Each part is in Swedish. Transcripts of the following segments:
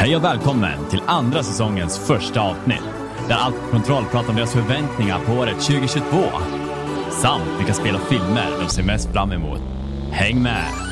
Hej och välkommen till andra säsongens första avsnitt. Där Allt Kontroll pratar om deras förväntningar på året 2022. Samt vilka spel och filmer de ser mest fram emot. Häng med!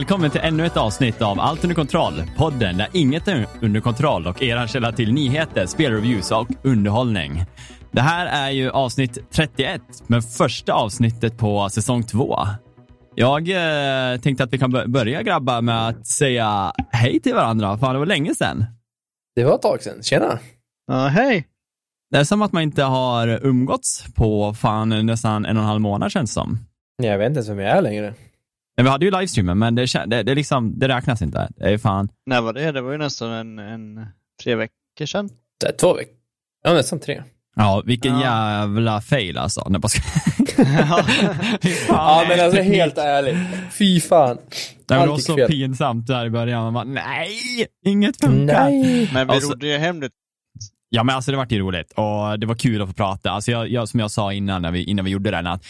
Välkommen till ännu ett avsnitt av Allt under kontroll. Podden där inget är under kontroll och er källa till nyheter, spelreviews och underhållning. Det här är ju avsnitt 31, men första avsnittet på säsong 2. Jag eh, tänkte att vi kan börja grabbar med att säga hej till varandra. Fan, det var länge sedan. Det var ett tag sedan. Tjena! Ja, hej! Det är som att man inte har umgåtts på fan nästan en och en halv månad känns som. Jag vet inte ens vem jag är längre. Men vi hade ju livestreamen, men det, det, det, liksom, det räknas inte. Det är fan. När var det? Det var ju nästan en, en tre veckor sedan. Det är två veckor. Ja, nästan tre. Ja, vilken ja. jävla fail alltså. Nej, bara ja. ja, men alltså helt ärligt. Fy fan. Det var så fel. pinsamt där i början. Man bara, nej, inget funkar. Nej. Men vi alltså, rodde ju hem det. Ja, men alltså det var ju roligt och det var kul att få prata. Alltså jag, jag som jag sa innan, när vi, innan vi gjorde den, att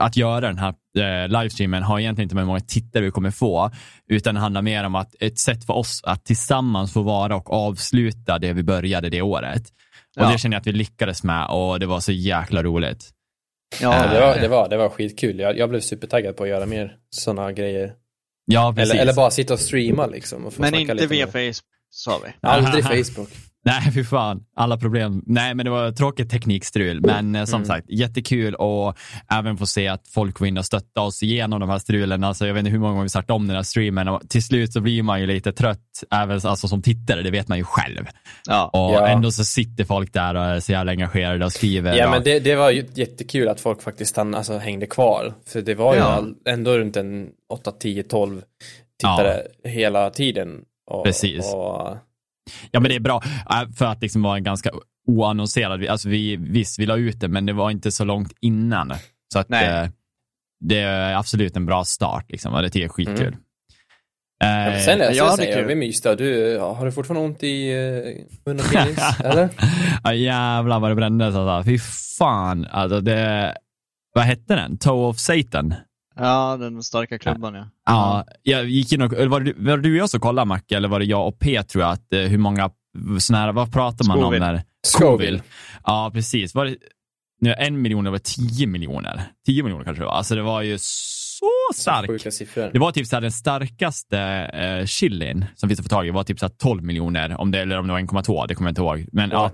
att göra den här eh, livestreamen har egentligen inte med hur många tittare vi kommer få, utan det handlar mer om att ett sätt för oss att tillsammans få vara och avsluta det vi började det året. Och ja. det känner jag att vi lyckades med och det var så jäkla roligt. Ja, det var, det var, det var skitkul. Jag, jag blev supertaggad på att göra mer sådana grejer. Ja, precis. Eller, eller bara sitta och streama liksom. Och Men inte via. Facebook, sa vi. Aldrig Facebook. Nej, fy fan. Alla problem. Nej, men det var tråkigt teknikstrul. Men eh, som mm. sagt, jättekul och även få se att folk var inne och stötta oss igenom de här strulen. Alltså, jag vet inte hur många gånger vi startat om den här streamen och till slut så blir man ju lite trött, även alltså, som tittare, det vet man ju själv. Ja. Och ja. ändå så sitter folk där och är så jävla engagerade och skriver. Ja, och... men det, det var ju jättekul att folk faktiskt stann, alltså, hängde kvar. För det var ju ja. ändå runt en 8, 10, 12 tittare hela tiden. Och, Precis. Och Ja, men det är bra äh, för att liksom vara en ganska oannonserad. Alltså vi, visst, vi la ut det, men det var inte så långt innan. Så att eh, det är absolut en bra start liksom, och det jag är skitkul. Mm. Eh, sen läser jag, jag säga, vi mysta. Du, har du fortfarande ont i uh, mun och penis, eller? ja jävlar vad det brändes alltså. Fy fan. Alltså det, vad hette den? Toe of Satan? Ja, den starka klubban ja. Ja, jag gick in och, var det, var det du och jag som kollade Macke, eller var det jag och P tror jag, att eh, hur många sådana här, vad pratar man Scoville. om där? Scoville. Ja, precis. Var det, nu en miljon, det var tio miljoner. Tio miljoner kanske det var. Alltså det var ju så starkt. Det var typ så här, den starkaste eh, chilin som finns att få tag i var typ så här 12 miljoner, om det, eller om det var 1,2, det kommer jag inte ihåg. Men, ja.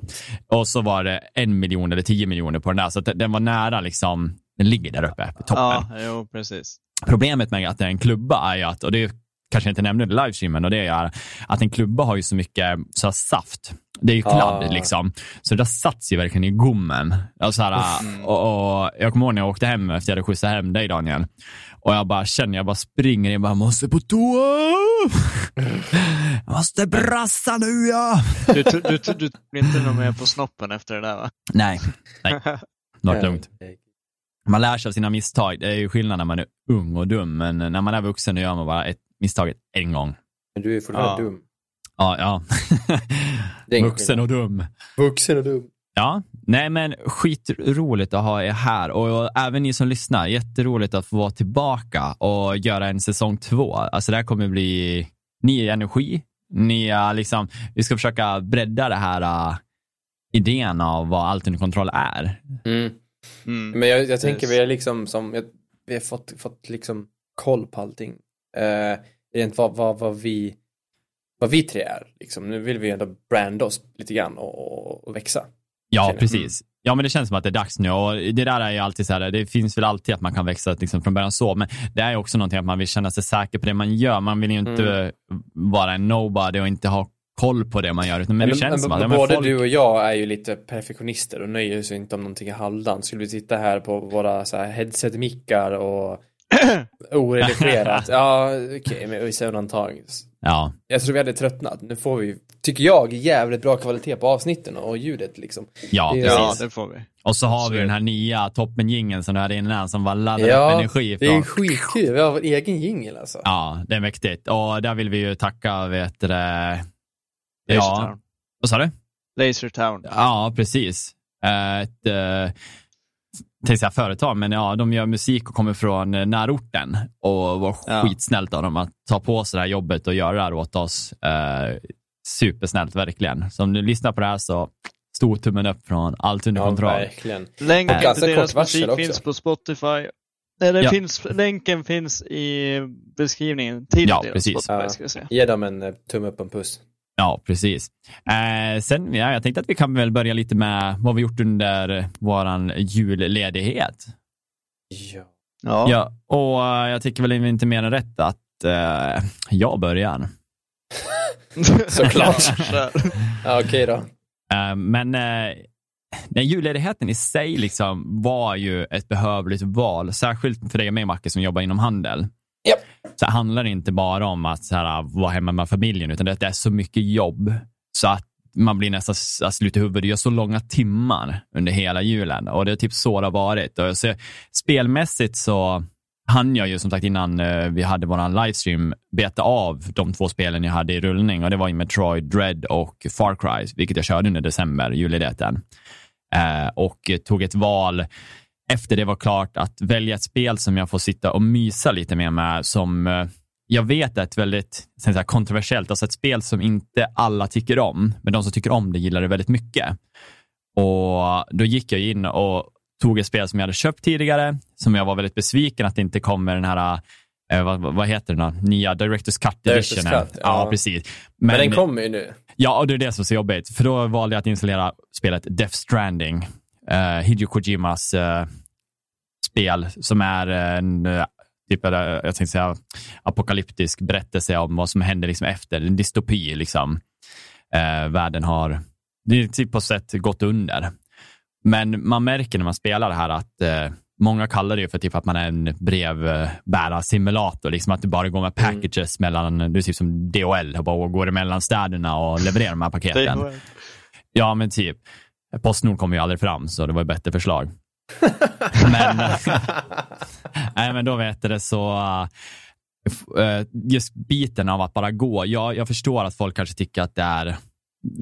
Och så var det en miljon eller tio miljoner på den där, så att den var nära liksom den ligger där uppe på toppen. Ja, jo, precis. Problemet med att det är en klubba är ju att, och det kanske jag inte nämnde i livestreamen, och det är att en klubba har ju så mycket så saft. Det är ju kladd ah. liksom. Så det där satt ju verkligen i gommen. Alltså, här, mm. och, och, jag kommer ihåg när jag åkte hem efter att jag hade skjutsat hem dig Daniel. Och jag bara känner, jag bara springer jag bara måste på toa. Jag måste brassa nu ja. Du, du, du, du blir inte nog med på snoppen efter det där va? Nej, nej. Något lugnt man lär sig av sina misstag. Det är ju skillnad när man är ung och dum, men när man är vuxen då gör man bara ett misstag en gång. Men du är fortfarande ja. dum. Ja, ja. vuxen och dum. Vuxen och dum. Ja, nej men skitroligt att ha er här och även ni som lyssnar, jätteroligt att få vara tillbaka och göra en säsong två. Alltså det här kommer bli ny energi, nya liksom, vi ska försöka bredda det här uh, idén av vad allt under kontroll är. Mm. Mm. Men jag, jag tänker vi är liksom som, vi har fått, fått liksom koll på allting. Uh, rent vad, vad, vad vi vad vi tre är. Liksom. Nu vill vi ändå branda oss lite grann och, och växa. Ja, precis. Ja, men det känns som att det är dags nu och det där är ju alltid så här, det finns väl alltid att man kan växa liksom från början så, men det är också någonting att man vill känna sig säker på det man gör. Man vill ju inte mm. vara en nobody och inte ha koll på det man gör. Men, men det känns men, som att... Både folk... du och jag är ju lite perfektionister och nöjer oss inte om någonting är halvdant. Skulle vi sitta här på våra så här headset-mickar och Oredigerat. ja, okej, okay, med vissa undantag. Ja. Jag tror vi hade tröttnat. Nu får vi, tycker jag, jävligt bra kvalitet på avsnitten och ljudet liksom. Ja, det, ja, det får vi. Och så har så vi den här nya toppen som du hade innan som var laddad ja, upp energi ifrån. det är skitkul. Vi har vår egen jingel alltså. Ja, det är mäktigt. Och där vill vi ju tacka, vet du, Ja, vad sa du? Laser Town. Ja, precis. Ett, äh, tänkte säga företag, men ja, de gör musik och kommer från närorten och var ja. skitsnällt av dem att ta på sig det här jobbet och göra det här åt oss. Uh, supersnällt, verkligen. Så om du lyssnar på det här så stor tummen upp från allt under ja, kontroll. Verkligen. Länken till deras musik finns på Spotify. Nej, ja. finns, länken finns i beskrivningen till ja, deras precis. Spotify. Ska jag säga. Ge dem en tumme upp och en puss. Ja, precis. Eh, sen, ja, jag tänkte att vi kan väl börja lite med vad vi gjort under våran julledighet. Ja. Ja, ja och jag tycker väl inte mer än rätt att uh, jag börjar. Såklart. ja, okej då. Uh, men uh, den julledigheten i sig liksom var ju ett behövligt val, särskilt för dig och mig Macke som jobbar inom handel så handlar det inte bara om att så här, uh, vara hemma med familjen, utan det är så mycket jobb så att man blir nästan slut i huvudet. Det gör så långa timmar under hela julen och det är typ så det har varit. Och så, spelmässigt så hann jag ju som sagt innan uh, vi hade vår livestream beta av de två spelen jag hade i rullning och det var ju Metroid Dread och Far Cry, vilket jag körde under december, julledigheten. Eh, och tog ett val efter det var klart att välja ett spel som jag får sitta och mysa lite mer med som uh, jag vet är ett väldigt så kontroversiellt, alltså ett spel som inte alla tycker om, men de som tycker om det gillar det väldigt mycket. Och då gick jag in och tog ett spel som jag hade köpt tidigare, som jag var väldigt besviken att det inte kommer den här eh, vad, vad, heter den då? Nya Directors Cut Edition. ja. ja. precis. Men, men den kommer ju nu. Ja, och det är det som är så jobbigt. För då valde jag att installera spelet Death Stranding. Uh, Hideo Kojimas uh, spel som är en uh, typ, jag tänkte säga, apokalyptisk berättelse om vad som händer liksom efter. En dystopi liksom. Uh, världen har, det är typ på sätt gått under. Men man märker när man spelar det här att eh, många kallar det för typ att man är en brevbärarsimulator, liksom att du bara går med mm. packages mm. mellan, du är typ som DHL, och bara går mellan städerna och levererar de här paketen. ja, men typ. Postnord kommer ju aldrig fram, så det var ett bättre förslag. men, nej, men då vet det så, uh, just biten av att bara gå. Jag, jag förstår att folk kanske tycker att det är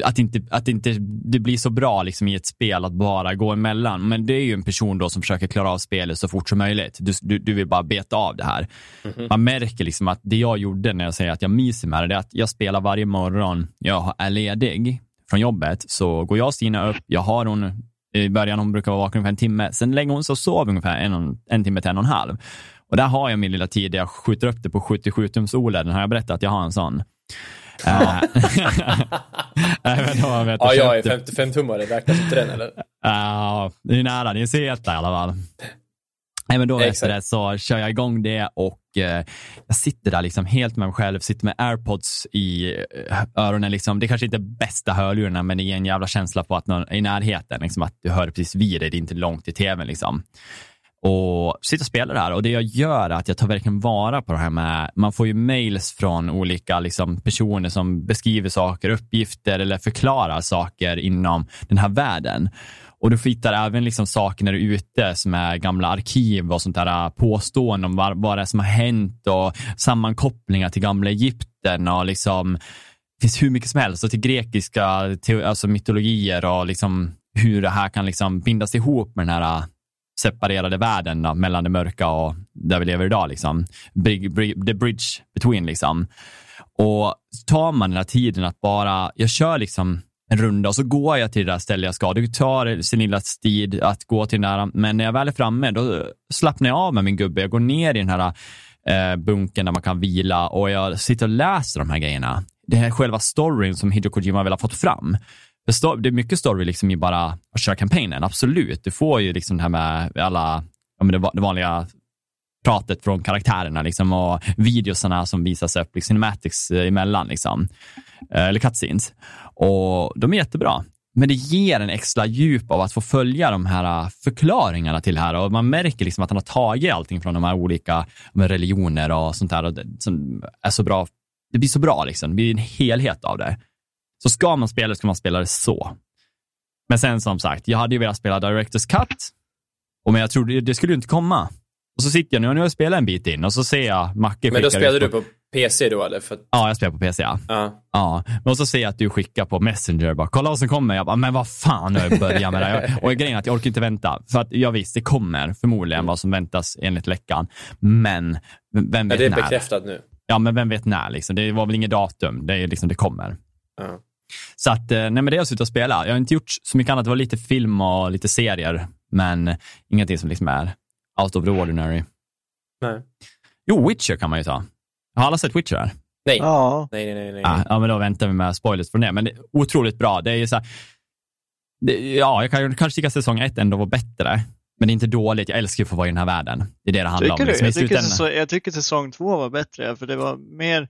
att inte, att inte det blir så bra liksom i ett spel att bara gå emellan. Men det är ju en person då som försöker klara av spelet så fort som möjligt. Du, du, du vill bara beta av det här. Mm -hmm. Man märker liksom att det jag gjorde när jag säger att jag myser med det, det är att jag spelar varje morgon jag är ledig från jobbet. Så går jag och Stina upp, jag har hon i början, hon brukar vara vaken ungefär en timme. Sen lägger hon sig och sover ungefär en, en timme till en och en halv. Och där har jag min lilla tid där jag skjuter upp det på 77 tums OLED. Har jag berättat att jag har en sån? Ja. ja, jag är 55-tummare, räknas inte den eller? Ja, det är nära, det är en C1 i alla fall. Nej, men då efter det så kör jag igång det och eh, jag sitter där liksom helt med mig själv, sitter med airpods i eh, öronen. Liksom. Det kanske inte är bästa hörlurarna, men det ger en jävla känsla på att någon är i närheten, liksom, att du hör precis vid dig, det är inte långt i tvn. Liksom och sitter och spelar det här. Och det jag gör är att jag tar verkligen vara på det här med, man får ju mails från olika liksom, personer som beskriver saker, uppgifter eller förklarar saker inom den här världen. Och du hittar även liksom saker när du är ute som är gamla arkiv och sånt där äh, påståenden om vad, vad det är som har hänt och sammankopplingar till gamla Egypten och liksom det finns hur mycket som helst och till grekiska alltså mytologier och liksom hur det här kan liksom bindas ihop med den här äh, separerade världen då, mellan det mörka och där vi lever idag. Liksom. The bridge between. Liksom. Och tar man den här tiden att bara, jag kör liksom en runda och så går jag till det där stället jag ska. Det tar sin lilla tid att gå till den där, men när jag väl är framme, då slappnar jag av med min gubbe. Jag går ner i den här eh, bunken där man kan vila och jag sitter och läser de här grejerna. Det är själva storyn som Hideo Kojima vill ha fått fram det är mycket story liksom i bara att köra kampanjen, absolut. Du får ju liksom det här med alla, ja, men det vanliga pratet från karaktärerna liksom, och videosarna som visas upp, liksom, cinematics eh, emellan, liksom. Eh, eller cutscenes. Och de är jättebra. men det ger en extra djup av att få följa de här äh, förklaringarna till det här och man märker liksom att han har tagit allting från de här olika religioner och sånt där och det, som är så bra. Det blir så bra liksom, det blir en helhet av det. Så ska man spela, ska man spela det så. Men sen som sagt, jag hade ju velat spela Directors Cut, och men jag trodde det skulle inte komma. Och så sitter jag nu och nu har jag spelat en bit in och så ser jag Macke Men då spelade du på PC då eller? För... Ja, jag spelar på PC ja. ja. ja. Men så ser jag att du skickar på Messenger bara, kolla vad som kommer. Jag bara, men vad fan, nu har jag börjat med det här. Och grejen är att jag orkar inte vänta. För att jag visst, det kommer förmodligen mm. vad som väntas enligt läckan. Men vem vet när? Ja, det är när? bekräftat nu. Ja, men vem vet när liksom. Det var väl inget datum. Det är liksom, det kommer. Ja. Så att, eh, nej men det har jag suttit och spelat. Jag har inte gjort så mycket annat. Det var lite film och lite serier, men ingenting som liksom är out of the ordinary. Nej. Jo, Witcher kan man ju ta. Har alla sett Witcher? Nej. Ja. Nej, nej, nej. Ja, ja, men då väntar vi med spoilers från det. Men det är otroligt bra. Det är ju så här, det, ja, jag kan kanske tycka säsong ett ändå var bättre. Men det är inte dåligt. Jag älskar ju att få vara i den här världen. Det är det det handlar tycker om. Liksom, jag, tycker säsong, jag tycker säsong två var bättre, för det var mer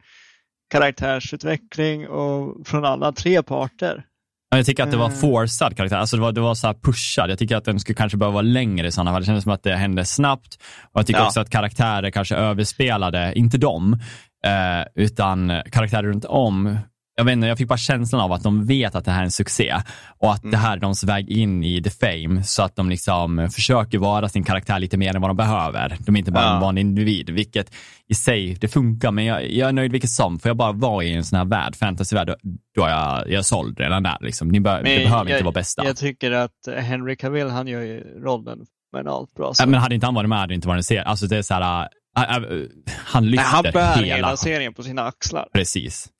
karaktärsutveckling och från alla tre parter. Jag tycker att det var mm. forcead karaktär, alltså det var, det var så pushad. Jag tycker att den skulle kanske behöva vara längre i sådana fall. Det kändes som att det hände snabbt och jag tycker ja. också att karaktärer kanske överspelade, inte dem, eh, utan karaktärer runt om jag vet inte, jag fick bara känslan av att de vet att det här är en succé och att mm. det här är deras väg in i the fame så att de liksom försöker vara sin karaktär lite mer än vad de behöver. De är inte bara ja. en vanlig individ, vilket i sig, det funkar, men jag, jag är nöjd vilket som. Får jag bara vara i en sån här värld, fantasyvärld, då är jag, jag är såld redan där. Liksom. Ni be, det behöver jag, inte vara bästa. Jag tycker att Henry Cavill, han gör ju rollen fenomenalt bra. Så. men hade inte han varit med hade det inte varit en serie. Alltså det är så här, äh, äh, han lyfter Nej, han bär hela, hela serien på sina axlar. Precis.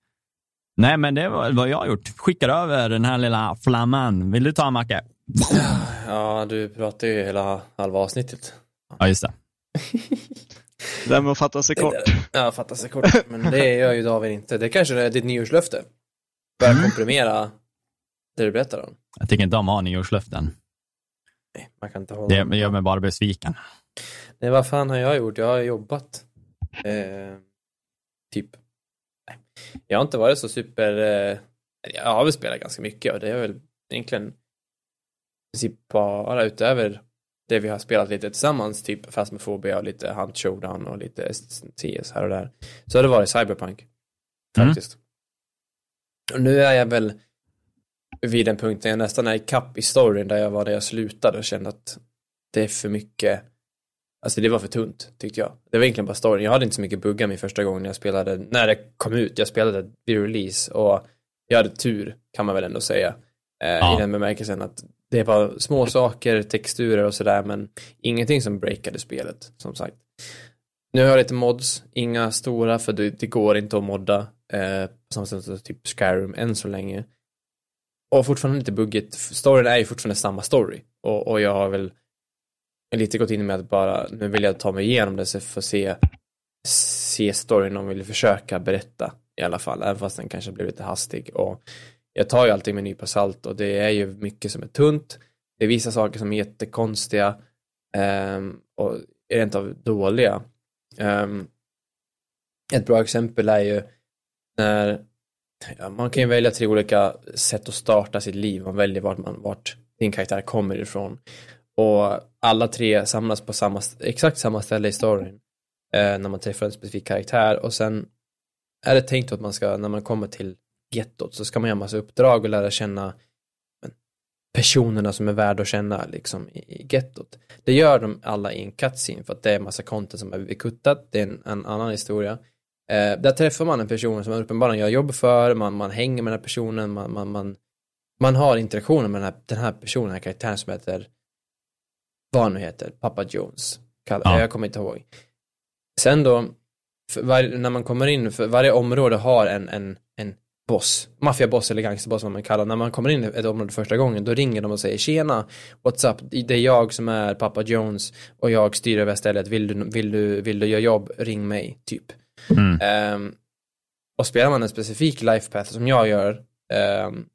Nej, men det var vad jag har gjort. Skickar över den här lilla flamman. Vill du ta Macke? Ja, du pratar ju hela halva avsnittet. Ja, just det. det där med att fatta sig kort. Ja, fatta sig kort. Men det gör ju David inte. Det kanske är ditt nyårslöfte. Börja mm. komprimera det du berättar om. Jag tycker inte om att ha nyårslöften. Nej, man kan inte hålla Det gör mig bara besviken. Nej, vad fan har jag gjort? Jag har jobbat. Eh, typ jag har inte varit så super... Eh, jag har väl spelat ganska mycket och det är väl egentligen i princip bara utöver det vi har spelat lite tillsammans, typ Phasmophobia och lite Hunt Showdown och lite CS här och där. Så har det varit Cyberpunk. Mm. Faktiskt. Mm. Och nu är jag väl vid den punkten jag nästan är i kapp i storyn där jag var där jag slutade och kände att det är för mycket Alltså det var för tunt, tyckte jag. Det var egentligen bara storyn. Jag hade inte så mycket buggar min första gången jag spelade, när det kom ut. Jag spelade vid release och jag hade tur, kan man väl ändå säga. Eh, ja. I den bemärkelsen att det var små saker, texturer och sådär, men ingenting som breakade spelet, som sagt. Nu har jag lite mods, inga stora, för det, det går inte att modda. Eh, på samma sätt som typ Skyrim än så länge. Och fortfarande lite buggigt. Storyn är ju fortfarande samma story. Och, och jag har väl lite gått in med att bara, nu vill jag ta mig igenom det så för att se, se storyn om vill försöka berätta i alla fall, även fast den kanske blir lite hastig. Och jag tar ju alltid med en nypa salt och det är ju mycket som är tunt. Det är vissa saker som är jättekonstiga um, och rent av dåliga. Um, ett bra exempel är ju när ja, man kan ju välja tre olika sätt att starta sitt liv. Man väljer vart, man, vart din karaktär kommer ifrån. Och alla tre samlas på samma, exakt samma ställe i storyn. Eh, när man träffar en specifik karaktär och sen är det tänkt att man ska, när man kommer till gettot så ska man göra massa uppdrag och lära känna personerna som är värda att känna liksom i, i gettot. Det gör de alla i en cutscene för att det är massa content som är kuttat, det är en, en annan historia. Eh, där träffar man en person som man uppenbarligen gör jobb för, man, man hänger med den här personen, man, man, man, man har interaktioner med den här, den här personen, den här karaktären som heter vad han nu heter, Papa Jones. Kall, ja. Jag kommer inte ihåg. Sen då, var, när man kommer in, för varje område har en, en, en boss, maffiaboss eller gangsterboss vad man kallar När man kommer in i ett område första gången, då ringer de och säger tjena, what's up, det är jag som är Papa Jones och jag styr över stället, vill du, vill du, vill du göra jobb, ring mig, typ. Mm. Um, och spelar man en specifik life path som jag gör, um,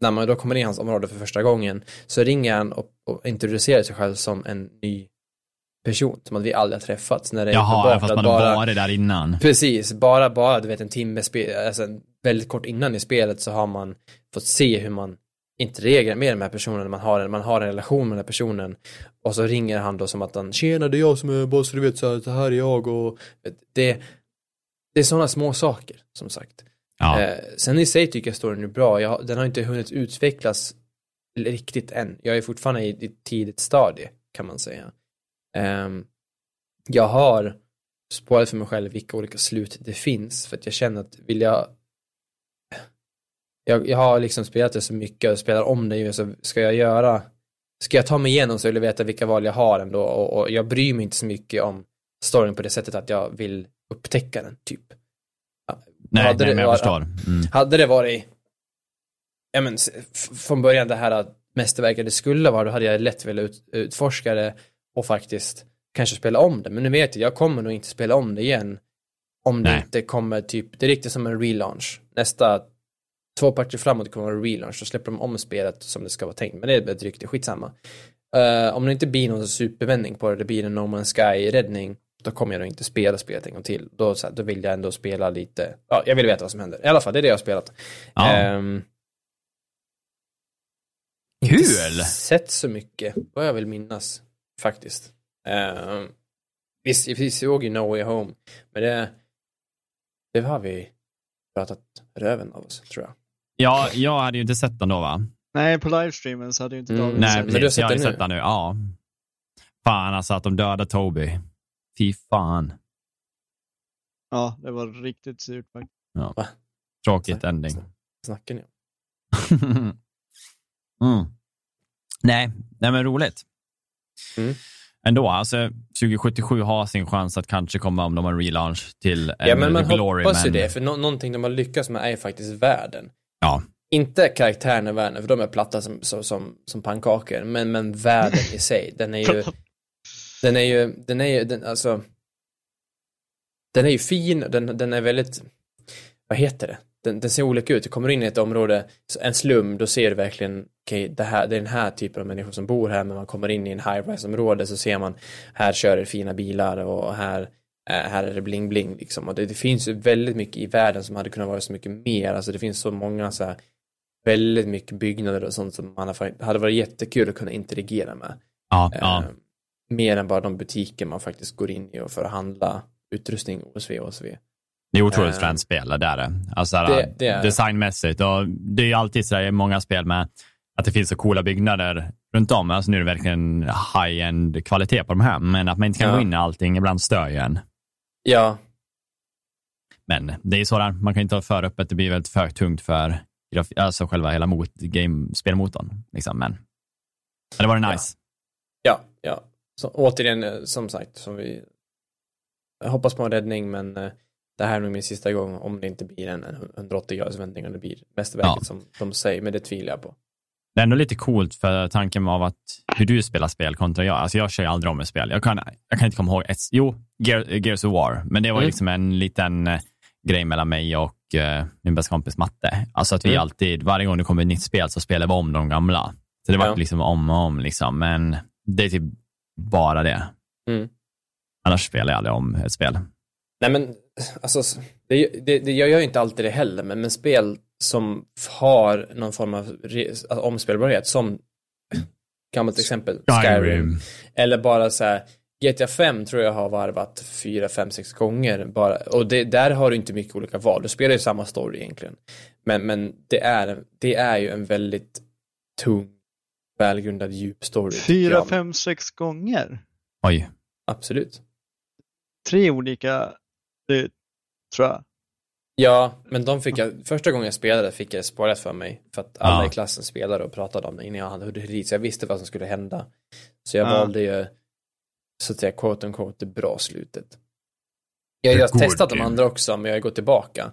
när man då kommer in i hans område för första gången så ringer han och, och introducerar sig själv som en ny person, som att vi aldrig har träffats. När det är Jaha, fast man bara, har varit där innan. Precis, bara, bara du vet en timme, alltså väldigt kort innan i spelet så har man fått se hur man interagera med de här personerna man har, man har en relation med den här personen och så ringer han då som att han tjena det är jag som är boss, du vet så här, så här är jag och det, det är sådana små saker som sagt. Ja. Eh, sen i sig tycker jag storyn är bra, jag, den har inte hunnit utvecklas riktigt än. Jag är fortfarande i ett tidigt stadie kan man säga. Eh, jag har spårat för mig själv vilka olika slut det finns för att jag känner att vill jag jag, jag har liksom spelat det så mycket och spelar om det ju, så ska jag göra Ska jag ta mig igenom så vill jag veta vilka val jag har ändå och, och jag bryr mig inte så mycket om storyn på det sättet att jag vill upptäcka den, typ. Nej, hade nej, det, men jag förstår. Mm. Hade det varit, ja men från början det här mästerverket det skulle vara, då hade jag lätt velat ut, utforska det och faktiskt kanske spela om det. Men nu vet jag, jag kommer nog inte spela om det igen. Om det nej. inte kommer typ, det är riktigt som en relaunch. Nästa två partier framåt kommer vara relaunch, då släpper de om spelet som det ska vara tänkt. Men det är ett rykte, skitsamma. Uh, om det inte blir någon supervändning på det, det blir en No Man's Sky-räddning, då kommer jag nog inte spela spelet en gång till. Då, så här, då vill jag ändå spela lite, ja, jag vill veta vad som händer. I alla fall, det är det jag har spelat. Ja. Um, Kul! Inte sett så mycket, vad jag vill minnas, faktiskt. Um, visst, vi såg ju No Way Home, men det, det har vi pratat röven av oss, tror jag. Ja, jag hade ju inte sett den då va? Nej, på livestreamen så hade ju inte mm. David Nej, sett men du har sett jag har sett den nu. Ja. Fan alltså att de dödade Toby. Fy fan. Ja, det var riktigt surt faktiskt. Ja. Va? Tråkigt Snack, ending. Snackar ni mm. Nej, nej men roligt. Mm. Ändå, alltså 2077 har sin chans att kanske komma om de har en relaunch till Ja, men man Glory, hoppas men... ju det, för no någonting de har lyckats med är faktiskt världen. Ja. Inte karaktärerna i världen, för de är platta som, som, som, som pannkakor, men, men världen i sig, den är ju den är ju, den är ju, den, alltså den är ju fin, den, den är väldigt, vad heter det? Den, den ser olika ut. Du kommer in i ett område, en slum, då ser du verkligen, okej, okay, det, här, det är den här typen av människor som bor här, men man kommer in i en high-rise-område så ser man, här kör det fina bilar och här, eh, här är det bling-bling liksom. Och det, det, finns ju väldigt mycket i världen som hade kunnat vara så mycket mer, alltså det finns så många så här, väldigt mycket byggnader och sånt som man hade varit jättekul att kunna interagera med. Ja, ja. Uh, mer än bara de butiker man faktiskt går in i och för att handla utrustning, OSV, OSV. Det är otroligt uh, fränt spel, det är det. Alltså, det, det är... Designmässigt. Och det är ju alltid så i många spel med att det finns så coola byggnader runt om. Alltså nu är det verkligen high-end kvalitet på de här, men att man inte kan ja. gå in i allting ibland stör ju en. Ja. Men det är sådär, man kan inte ha för öppet, det blir väldigt för tungt för alltså själva hela mot, game, spelmotorn. Liksom. Men det var nice. Ja, ja. ja. Så, återigen, eh, som sagt, som vi jag hoppas på en räddning, men eh, det här är nog min sista gång om det inte blir en 180 graders vändning och det blir mästerverket ja. som de säger, men det tvivlar jag på. Det är ändå lite coolt för tanken av att hur du spelar spel kontra jag. Alltså jag kör ju aldrig om ett spel. Jag kan, jag kan inte komma ihåg ett, jo, Gears of War, men det var mm. liksom en liten eh, grej mellan mig och uh, min bästa kompis Matte. Alltså att vi mm. alltid, varje gång det kommer ett nytt spel så spelar vi om de gamla. Så det var ja. liksom om och om liksom, men det är typ bara det. Mm. Annars spelar jag aldrig om ett spel. Nej men, alltså, det, det, det, jag gör ju inte alltid det heller, men, men spel som har någon form av alltså, omspelbarhet, som gammalt exempel, Skyrim. Skyrim. Eller bara så här, GTA 5 tror jag har varvat 4, 5, 6 gånger bara. Och det, där har du inte mycket olika val. Du spelar ju samma story egentligen. Men, men det, är, det är ju en väldigt tung välgrundad djup story. Fyra, fem, sex gånger? Oj. Absolut. Tre olika, det tror jag. Ja, men de fick jag, första gången jag spelade fick jag det spoilat för mig. För att alla ja. i klassen spelade och pratade om det innan jag hade hunnit dit. Så jag visste vad som skulle hända. Så jag ja. valde ju, så att säga, quote unquote, det bra slutet. Jag, har testat de andra också, men jag har gått tillbaka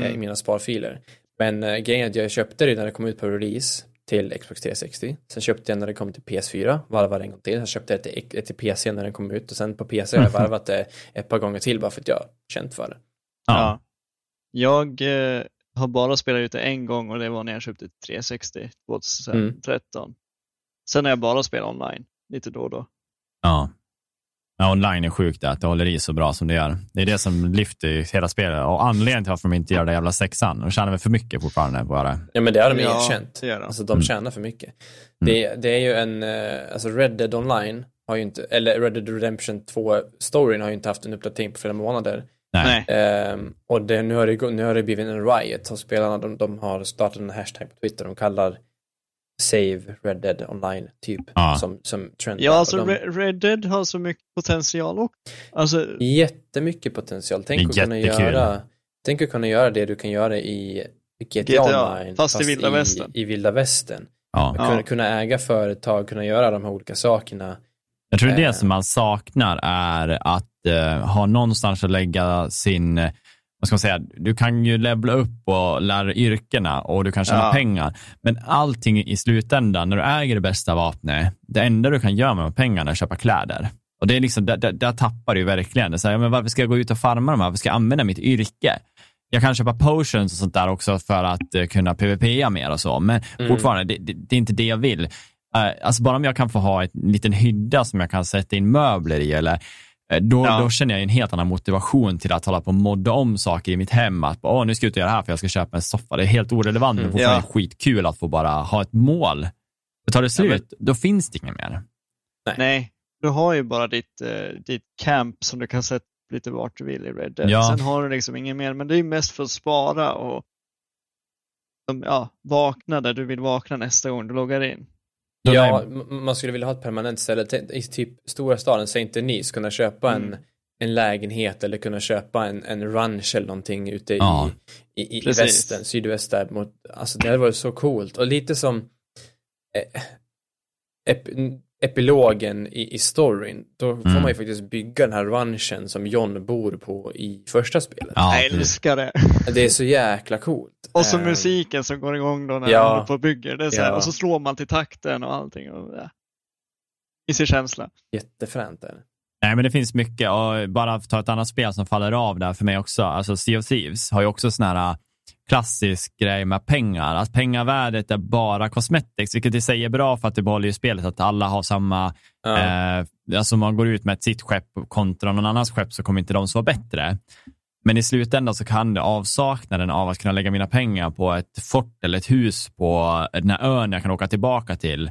eh, mm. i mina sparfiler. Men äh, grejen är att jag köpte det när det kom ut på release till Xbox 360. Sen köpte jag när det kom till PS4, varvade en gång till. Sen köpte jag till, till PC när den kom ut och sen på PC har jag varvat det ett par gånger till bara för att jag känt för det. Ja. Jag eh, har bara spelat ut det en gång och det var när jag köpte 360 2013. Mm. Sen har jag bara spelat online lite då och då. Ja. Ja, online är sjukt att det håller i så bra som det gör. Det är det som lyfter hela spelet och anledningen till varför de inte gör det jävla sexan. De tjänar väl för mycket fortfarande på det. Ja, men det har de ja, erkänt. Alltså de mm. tjänar för mycket. Mm. Det, det, är ju en, eh, alltså Red Dead Online har ju inte, eller Red Dead Redemption 2-storyn har ju inte haft en uppdatering på flera månader. Nej. Um, och det, nu, har det, nu har det blivit en riot. Och spelarna de, de har startat en hashtag på Twitter. De kallar Save Red Dead Online typ ja. som, som trend. Ja, alltså de... Red Dead har så mycket potential också. Alltså... Jättemycket potential. Tänk att kunna göra Tänk att kunna göra det du kan göra i GTA, GTA Online. Fast, fast i vilda västern. I, i vilda västern. Ja. Kunna, kunna äga företag, kunna göra de här olika sakerna. Jag tror det eh. som man saknar är att uh, ha någonstans att lägga sin vad ska man säga, du kan ju levla upp och lära yrkena och du kan tjäna ja. pengar. Men allting i slutändan, när du äger det bästa vapnet, det enda du kan göra med pengarna är att köpa kläder. Och det är liksom, där, där, där tappar du verkligen. Det så här, men varför ska jag gå ut och farma de här? Varför ska jag använda mitt yrke? Jag kan köpa potions och sånt där också för att uh, kunna PVPa mer och så, men mm. fortfarande, det, det, det, är inte det jag vill. Uh, alltså bara om jag kan få ha en liten hydda som jag kan sätta in möbler i eller Eh, då, ja. då känner jag en helt annan motivation till att hålla på och modda om saker i mitt hem. Att Åh, nu ska jag ut och göra det här för jag ska köpa en soffa. Det är helt orelevant, mm. men fortfarande ja. skitkul att få bara ha ett mål. För tar det slut, ja, men... då finns det inget mer. Nej. Nej. du har ju bara ditt, uh, ditt camp som du kan sätta lite vart du vill i Red Dead. Ja. Sen har du liksom inget mer, men det är mest för att spara och ja, vakna där du vill vakna nästa gång du loggar in. Ja, man skulle vilja ha ett permanent ställe. I typ stora staden, säg inte Nice, kunna köpa mm. en, en lägenhet eller kunna köpa en, en ranch eller någonting ute ja. i, i, i västern, sydväst där. Mot, alltså det hade varit så coolt. Och lite som eh, ep, epilogen i, i storyn, då får mm. man ju faktiskt bygga den här ranchen som John bor på i första spelet. Ja, jag älskar det. Det är så jäkla coolt. Och så um, musiken som går igång då när ja, man på och bygger. Det är så här, ja. Och så slår man till takten och allting. Och, ja. I sin känsla. Jättefränt är det. Nej, men det finns mycket och bara för att ta ett annat spel som faller av där för mig också. Alltså Sea of Thieves har ju också sån här klassisk grej med pengar. Att pengavärdet är bara cosmetics, vilket i sig är bra för att det behåller ju spelet att alla har samma, ja. eh, alltså om man går ut med ett sitt skepp kontra någon annans skepp så kommer inte de så vara bättre. Men i slutändan så kan det avsaknaden av att kunna lägga mina pengar på ett fort eller ett hus på den här ön jag kan åka tillbaka till,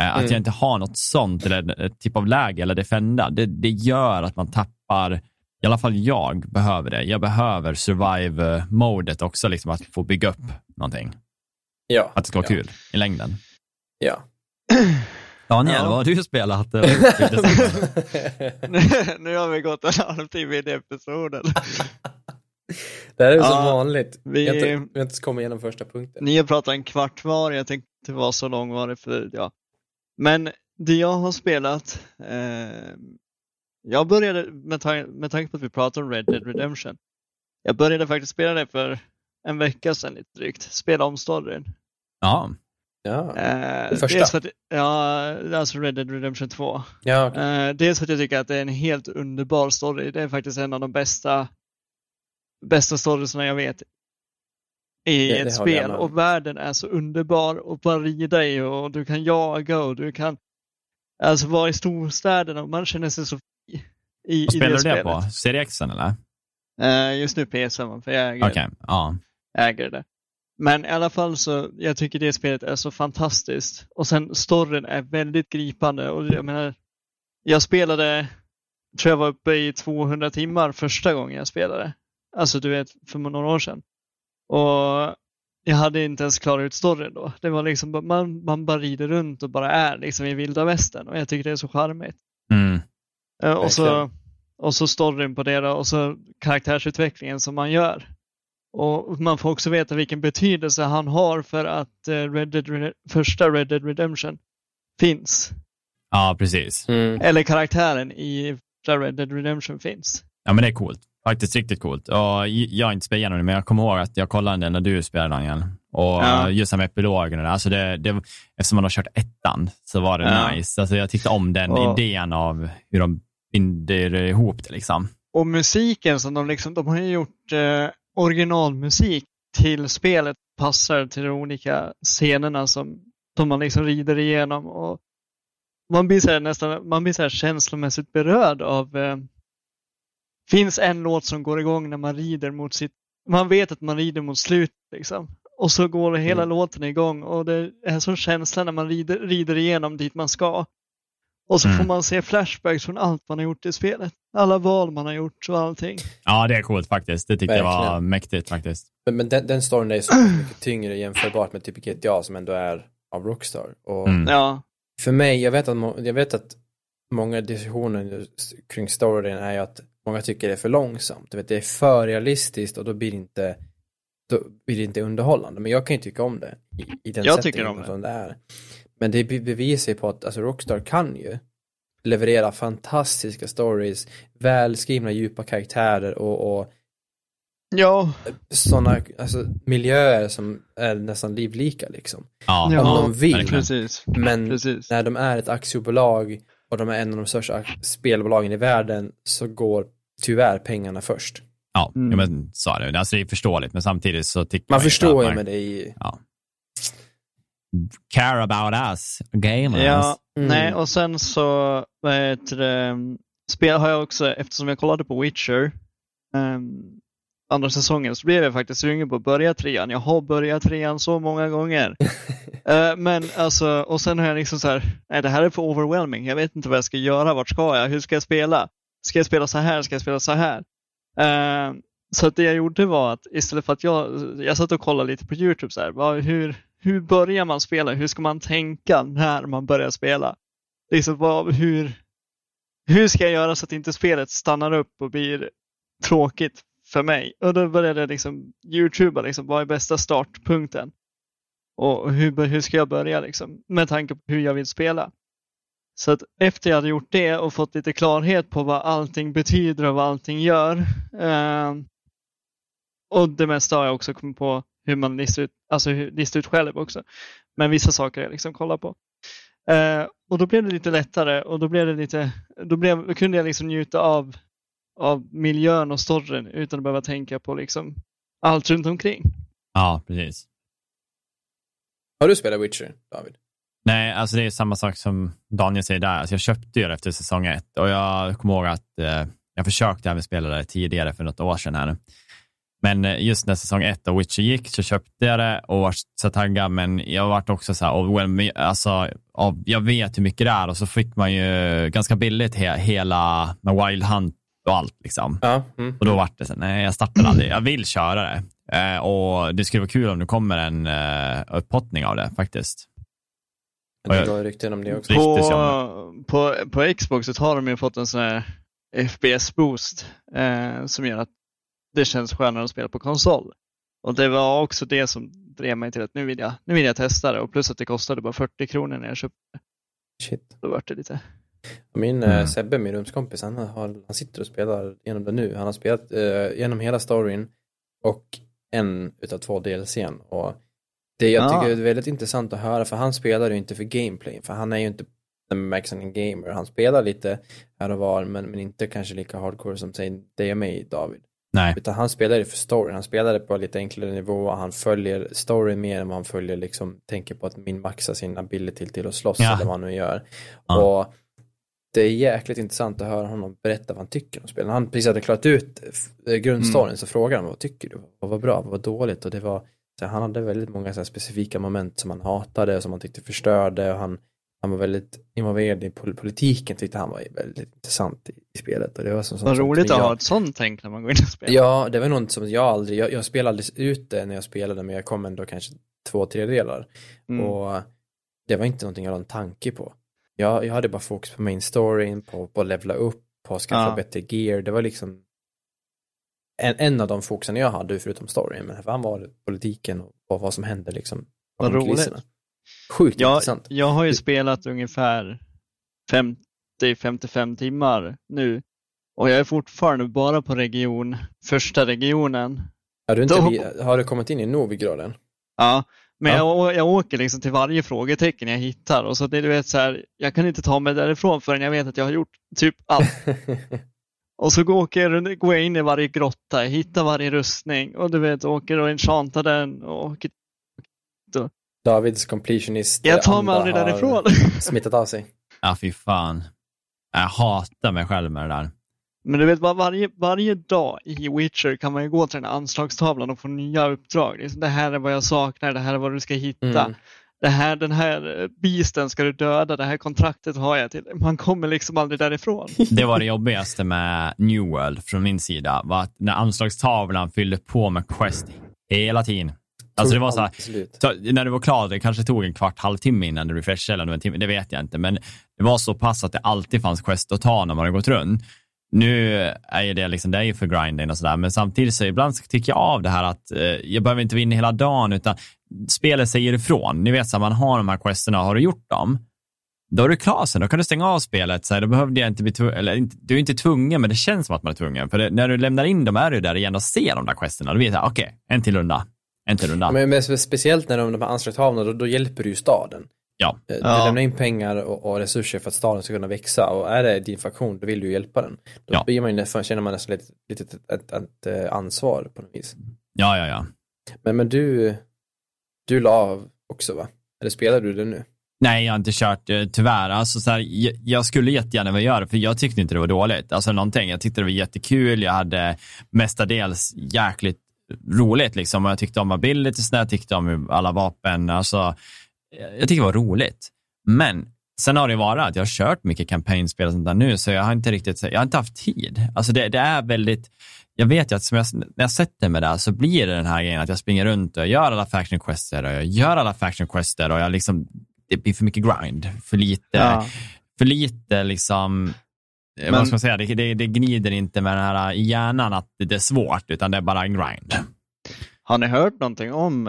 eh, att mm. jag inte har något sånt eller ett typ av läge eller defenda, det, det gör att man tappar i alla fall jag behöver det. Jag behöver survive-modet också, liksom att få bygga upp någonting. Ja. Att det ska vara ja. kul i längden. Ja. Daniel, ja. vad har du spelat? nu, har vi gått en halvtimme in i episoden. det här är ja, som vanligt. Vi, jag har inte, inte ens kommit igenom första punkten. Ni har pratat en kvart var, jag tänkte inte vara så långvarig för, ja. Men det jag har spelat, eh, jag började, med, ta med tanke på att vi pratar om Red Dead Redemption, jag började faktiskt spela det för en vecka sedan lite drygt. Spela om storyn. Ja. Ja, eh, första? Att, ja, alltså Red Dead Redemption 2. Ja, okay. eh, dels för att jag tycker att det är en helt underbar story. Det är faktiskt en av de bästa, bästa storiesna jag vet i det, ett det spel. Och världen är så underbar och bara rida i och du kan jaga och du kan alltså vara i storstäderna och man känner sig så i, Vad spelar du det spelet. på? Serie X eller? Uh, just nu PS5, för jag äger, okay. ja. äger det. Men i alla fall så, jag tycker det spelet är så fantastiskt. Och sen storyn är väldigt gripande. Och jag menar, jag spelade, tror jag var uppe i 200 timmar första gången jag spelade. Alltså du vet, för några år sedan. Och jag hade inte ens klarat ut storyn då. Det var liksom, man, man bara rider runt och bara är liksom i vilda västern. Och jag tycker det är så charmigt. Mm. Uh, och, så, och så storyn på det då, och så karaktärsutvecklingen som man gör. Och man får också veta vilken betydelse han har för att uh, Red Dead, första Red Dead Redemption finns. Ja, precis. Mm. Eller karaktären i Red Dead Redemption finns. Ja, men det är coolt. Faktiskt riktigt coolt. Och jag har inte spelat igenom det, men jag kommer ihåg att jag kollade den när du spelade Daniel. Och ja. just med epilogen och det, alltså det, det, eftersom man har kört ettan så var det ja. nice. Alltså jag tyckte om den och, idén av hur de binder ihop det liksom. Och musiken som de liksom, de har ju gjort eh, originalmusik till spelet passar till de olika scenerna som de man liksom rider igenom. Och man blir så här, nästan man blir så känslomässigt berörd av eh, finns en låt som går igång när man rider mot sitt man vet att man rider mot slutet liksom. Och så går hela mm. låten igång och det är en sån känsla när man rider, rider igenom dit man ska. Och så mm. får man se flashbacks från allt man har gjort i spelet. Alla val man har gjort och allting. Ja, det är coolt faktiskt. Det tyckte Verkligen. jag var mäktigt faktiskt. Men, men den, den storyn är så mycket tyngre jämförbart med typ GTA som ändå är av Rockstar. Och mm. ja. För mig, jag vet, att, jag vet att många diskussioner kring storyn är ju att många tycker det är för långsamt. vet, det är för realistiskt och då blir det inte då blir det inte underhållande. Men jag kan ju tycka om det i, i den jag tycker om det. som det är. Men det bevisar ju på att alltså, Rockstar kan ju leverera fantastiska stories, välskrivna djupa karaktärer och, och ja. sådana alltså, miljöer som är nästan livlika liksom. Ja, Om ja, de vill. Precis. Men precis. när de är ett aktiebolag och de är en av de största spelbolagen i världen så går tyvärr pengarna först. Ja, mm. men så är det. Alltså det är förståligt, men samtidigt så tycker man... Man förstår ju med det i... Ja. Care about us, gamers. Ja, mm. nej, och sen så, vad heter det, spel har jag också, eftersom jag kollade på Witcher, um, andra säsongen, så blev jag faktiskt sugen på att börja trean. Jag har börjat trean så många gånger. uh, men alltså, och sen har jag liksom så här, nej det här är för overwhelming. Jag vet inte vad jag ska göra, vart ska jag, hur ska jag spela? Ska jag spela så här, ska jag spela så här? Uh, så att det jag gjorde var att istället för att jag, jag satt och kollade lite på Youtube så här, vad, hur, hur börjar man spela? Hur ska man tänka när man börjar spela? Liksom, vad, hur, hur ska jag göra så att inte spelet stannar upp och blir tråkigt för mig? Och då började jag liksom youtuba, liksom, vad är bästa startpunkten? Och hur, hur ska jag börja liksom, med tanke på hur jag vill spela? Så att efter jag hade gjort det och fått lite klarhet på vad allting betyder och vad allting gör. Eh, och det mesta har jag också kommit på hur man listar ut, alltså listar ut själv också. Men vissa saker jag liksom kollar på. Eh, och då blev det lite lättare och då blev det lite, då, blev, då kunde jag liksom njuta av, av miljön och storyn utan att behöva tänka på liksom allt runt omkring. Ja, precis. Har du spelat Witcher, David? Nej, alltså det är samma sak som Daniel säger där. Alltså jag köpte ju det efter säsong ett och jag kommer ihåg att eh, jag försökte även spela det tidigare för något år sedan här. Men eh, just när säsong ett av Witcher gick så köpte jag det och var så taggad, men jag vart också så här, oh, alltså, oh, jag vet hur mycket det är och så fick man ju ganska billigt he hela med Wild Hunt och allt liksom. Ja, mm. Och då vart det så nej jag startar aldrig, jag vill köra det. Eh, och det skulle vara kul om det kommer en eh, upphottning av det faktiskt. Det går rykten om det också. På, på, på Xbox har de ju fått en sån här FPS-boost eh, som gör att det känns skönare att spela på konsol. Och det var också det som drev mig till att nu vill jag, nu vill jag testa det och plus att det kostade bara 40 kronor när jag köpte det. Shit. Då vart det lite... Min eh, mm. Sebbe, min rumskompis, han, har, han sitter och spelar genom det nu. Han har spelat eh, genom hela storyn och en utav två DLCn. Och det jag tycker är väldigt intressant att höra, för han spelar ju inte för gameplay, för han är ju inte märks en gamer. Han spelar lite här och var, men, men inte kanske lika hardcore som säg dig och mig, David. Nej. Utan han spelade för story. Han spelade på lite enklare nivå. Han följer story mer än vad han följer liksom, tänker på att min maxa sin ability till att slåss ja. eller vad han nu gör. Ja. Och det är jäkligt intressant att höra honom berätta vad han tycker om spelet. Han precis hade klarat ut eh, grundstoryn mm. så frågade han vad tycker du? Vad var bra? Vad var dåligt? Och det var, så han hade väldigt många så specifika moment som han hatade och som han tyckte förstörde och han han var väldigt involverad i politiken tyckte han var väldigt intressant i, i spelet. Och det var som, Vad roligt att ha ett sånt tänk när man går in och spelar. Ja, det var något som jag aldrig, jag, jag spelade aldrig ut det när jag spelade men jag kom ändå kanske två tredjedelar. Mm. Och det var inte någonting jag hade en tanke på. Jag, jag hade bara fokus på main storyn, på, på att levla upp, på att skaffa ja. bättre gear. Det var liksom en, en av de fokusen jag hade förutom storyn. Men han var politiken och, och vad som hände liksom. Vad roligt. Kulisserna. Sjukt jag, intressant. Jag har ju spelat ungefär 50-55 timmar nu och jag är fortfarande bara på region, första regionen. Har du, inte, Då, har du kommit in i Novigraden? Ja, men ja. Jag, jag åker liksom till varje frågetecken jag hittar och så det, du vet så här, jag kan inte ta mig därifrån förrän jag vet att jag har gjort typ allt. och så går jag, går jag in i varje grotta, hittar varje rustning och du vet åker och enchantar den och åker Davids completionist Jag tar mig aldrig därifrån. smittat av sig. Ja, fy fan. Jag hatar mig själv med det där. Men du vet, varje, varje dag i Witcher kan man ju gå till den här anslagstavlan och få nya uppdrag. Det, det här är vad jag saknar, det här är vad du ska hitta. Mm. Det här, den här bisten ska du döda, det här kontraktet har jag till Man kommer liksom aldrig därifrån. Det var det jobbigaste med New World från min sida, var att när anslagstavlan fyllde på med quest hela tiden. Alltså det var så, här, så när du var klar, det kanske tog en kvart, halvtimme innan du refreshade eller en timme, det vet jag inte, men det var så pass att det alltid fanns quest att ta när man har gått runt. Nu är ju det, liksom, det är ju för grinding och sådär, men samtidigt så ibland så tycker jag av det här att eh, jag behöver inte vinna hela dagen, utan spelet säger ifrån. Ni vet, så här, man har de här questerna, har du gjort dem? Då är du klar sen, då kan du stänga av spelet. Så här, då behövde jag inte bli eller du är inte tvungen, men det känns som att man är tvungen. För det, när du lämnar in dem är du där igen och ser de där questerna. Då vet jag, okej, okay, en till runda, en till runda. Men, men speciellt när de, de här anslagstavlorna, då, då hjälper du ju staden. Ja. Eh, du ja. lämnar in pengar och, och, resurser för att staden ska kunna växa och är det din faktion, då vill du hjälpa den. Då ja. blir man ju nästan, känner man nästan lite, lite ett, ett, ett, ett, ansvar på något vis. Ja, ja, ja. Men, men du, du la av också va? Eller spelar du det nu? Nej, jag har inte kört eh, tyvärr. Alltså, så här, jag, jag, skulle jättegärna vilja göra det, för jag tyckte inte det var dåligt. Alltså någonting. Jag tyckte det var jättekul. Jag hade mestadels jäkligt roligt liksom. Jag tyckte om abilities, jag tyckte om alla vapen. Alltså, jag tycker det var roligt. Men sen har det varit att jag har kört mycket kampanjspel och sånt där nu, så jag har inte riktigt, jag har inte haft tid. Alltså det, det är väldigt, jag vet ju att jag, när jag sätter mig där så blir det den här grejen att jag springer runt och gör alla faction quester och jag gör alla faction quester och jag liksom, det blir för mycket grind, för lite, ja. för lite liksom, Men, vad ska man säga, det, det, det, gnider inte med den här i hjärnan att det är svårt, utan det är bara en grind. Har ni hört någonting om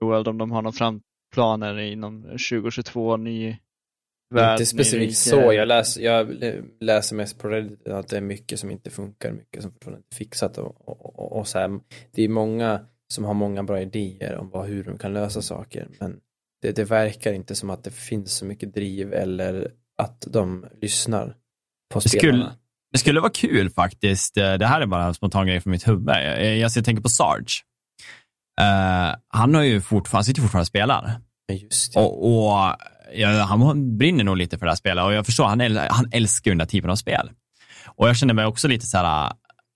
World, om de har några framplaner inom 2022, ny värld? Inte specifikt så, jag läser, jag läser mest på Reddit att det är mycket som inte funkar, mycket som fortfarande inte är fixat och, och, och, och så här, det är många som har många bra idéer om vad, hur de kan lösa saker, men det, det verkar inte som att det finns så mycket driv eller att de lyssnar på spelarna. Det skulle, det skulle vara kul faktiskt. Det här är bara en spontan grej från mitt huvud. Jag, jag, jag tänker på Sarge. Uh, han har ju fortfarande, sitter fortfarande och spelar. Just det. Och, och ja, han brinner nog lite för det här spelet och jag förstår, han, äl, han älskar ju den här typen av spel. Och jag känner mig också lite så här,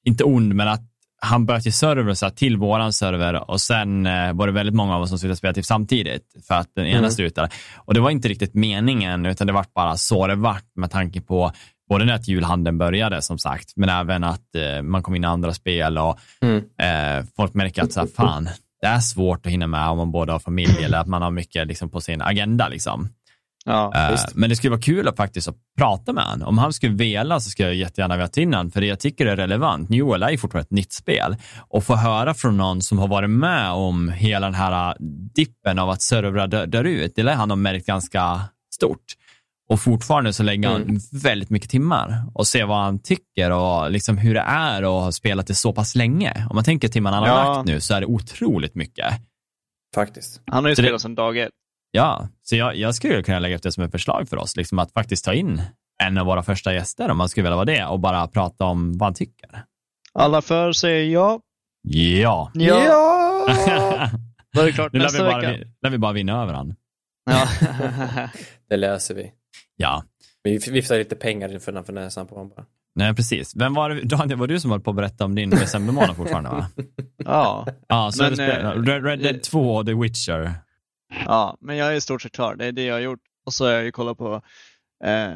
inte ond, men att han böt ju server till våran server och sen eh, var det väldigt många av oss som skulle spela till samtidigt för att den ena mm. slutade. Och det var inte riktigt meningen, utan det var bara så det vart med tanke på både när att julhandeln började som sagt, men även att eh, man kom in i andra spel och mm. eh, folk märker att så här, fan, det är svårt att hinna med om man både har familj eller att man har mycket liksom, på sin agenda. Liksom. Ja, uh, men det skulle vara kul att faktiskt att prata med honom. Om han skulle vilja så skulle jag jättegärna vilja till honom, för det jag tycker är relevant. New World är fortfarande ett nytt spel. Och få höra från någon som har varit med om hela den här äh, dippen av att servrar dör, dör ut, det lär han ha märkt ganska stort. Och fortfarande så lägger han mm. väldigt mycket timmar och ser vad han tycker och liksom hur det är att ha spelat det så pass länge. Om man tänker timmarna han har ja. lagt nu så är det otroligt mycket. Faktiskt. Han har ju spelat sedan dag ett. Ja, så jag, jag skulle kunna lägga upp det som ett förslag för oss, liksom att faktiskt ta in en av våra första gäster om man skulle vilja vara det och bara prata om vad han tycker. Alla för säger ja. Ja. Ja! Då är det klart nu nästa lär vi bara, vecka. lär vi bara vinna över honom. Ja. det löser vi. Ja. Vi viftar lite pengar framför näsan på honom bara. Nej, precis. Vem var det, Daniel, var du som höll på att berätta om din decembermånad fortfarande va? ja. Ja, så men, Red, Red Dead 2 och The Witcher. Ja, men jag är i stort sett klar. Det är det jag har gjort. Och så har jag ju kollat på eh,